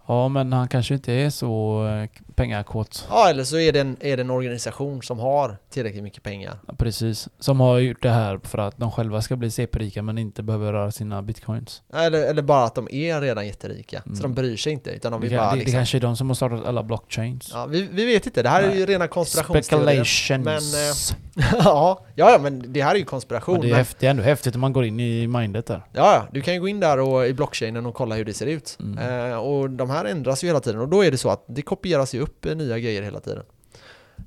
Ja, men han kanske inte är så eh, pengakåt. Ja, eller så är det, en, är det en organisation som har tillräckligt mycket pengar. Ja, Precis. Som har gjort det här för att de själva ska bli CP-rika men inte behöver röra sina bitcoins. Eller, eller bara att de är redan jätterika. Mm. Så de bryr sig inte, utan de Det, vill kan, bara det, det liksom... kanske är de som har startat alla blockchains. Ja, vi, vi vet inte, det här är ju rena konspirationsteorier. Speculations. Men, eh, ja, ja, men det här är ju konspiration. Men det är men- häftigt, ändå häftigt om man går in i mindet där. Ja, ja, du kan ju gå in där och, i blockchainen och kolla hur det ser ut. Mm. Eh, och de här ändras ju hela tiden och då är det så att det kopieras ju upp eh, nya grejer hela tiden.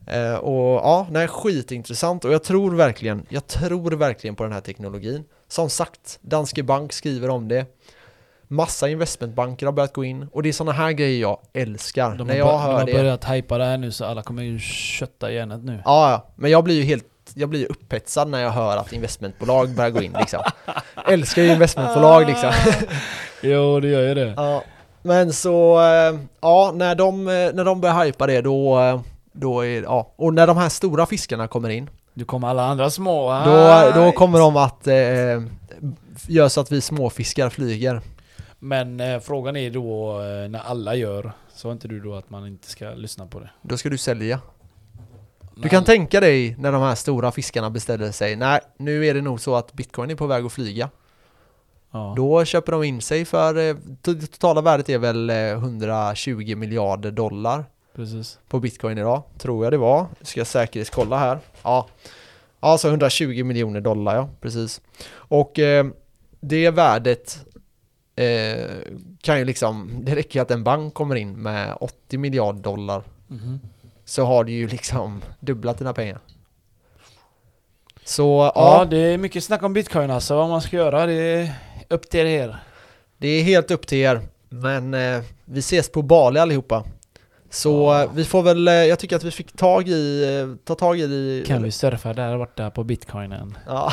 Eh, och ja, nej, skitintressant och jag tror verkligen, jag tror verkligen på den här teknologin. Som sagt, Danske Bank skriver om det. Massa investmentbanker har börjat gå in och det är sådana här grejer jag älskar. De när jag bör, de hör har det. börjat hypa det här nu så alla kommer ju kötta järnet nu. Ja, ja, men jag blir ju helt jag blir upphetsad när jag hör att investmentbolag börjar gå in liksom. Älskar ju investmentbolag liksom. Jo, det gör ju det. Ja, men så, eh, ja, när de, eh, när de börjar hypa det då, eh, då är, ja, och när de här stora fiskarna kommer in, Du kommer alla andra små. då, ah, då kommer de att eh, göra så att vi småfiskar flyger. Men eh, frågan är då eh, när alla gör, så inte du då att man inte ska lyssna på det? Då ska du sälja. Du När kan tänka dig när de här stora fiskarna beställer sig, nej, nu är det nog så att bitcoin är på väg att flyga. Ja. Då köper de in sig för, eh, det totala värdet är väl eh, 120 miljarder dollar. Precis. på bitcoin idag, tror jag det var. Ska jag säkerhetskolla här. Ja, alltså 120 miljoner dollar ja, precis. Och eh, det värdet eh, kan ju liksom, det räcker ju att en bank kommer in med 80 miljarder dollar Mhm. så har du ju liksom dubblat dina pengar. Så Ja, ja, det är mycket snack om bitcoin alltså, vad man ska göra. Det är upp till er. det är helt upp till er. Men eh, vi ses på Bali allihopa. Så Ja. eh, vi får väl, eh, jag tycker att vi fick tag i, eh, ta tag i det. Kan vi surfa där borta på bitcoinen? Ja.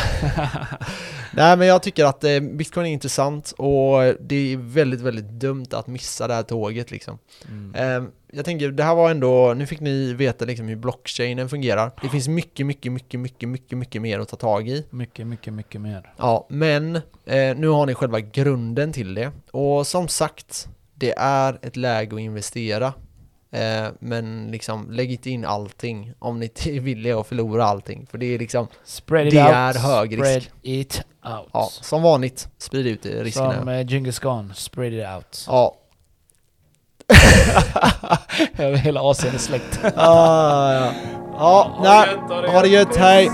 Nej men jag tycker att bitcoin är intressant och det är väldigt, väldigt dumt att missa det här tåget liksom. Mm. Eh, jag tänker, det här var ändå, nu fick ni veta liksom hur blockchainen fungerar. Det finns mycket, mycket, mycket, mycket, mycket, mycket mer att ta tag i. Mycket, mycket, mycket mer. Ja, men nu har ni själva grunden till det. Och som sagt, det är ett läge att investera. Eh, men liksom, lägg inte in allting om ni inte är villiga att förlora allting. För det är liksom, Spread it Det out. är hög Spread risk. it out. ja, som vanligt, sprid ut riskerna. Som eh, Genghis Khan, spread it out. Ja. Över hela Asien är släkt. ah, ja. Ja, Ha nej. det gött, ha det gött, hej!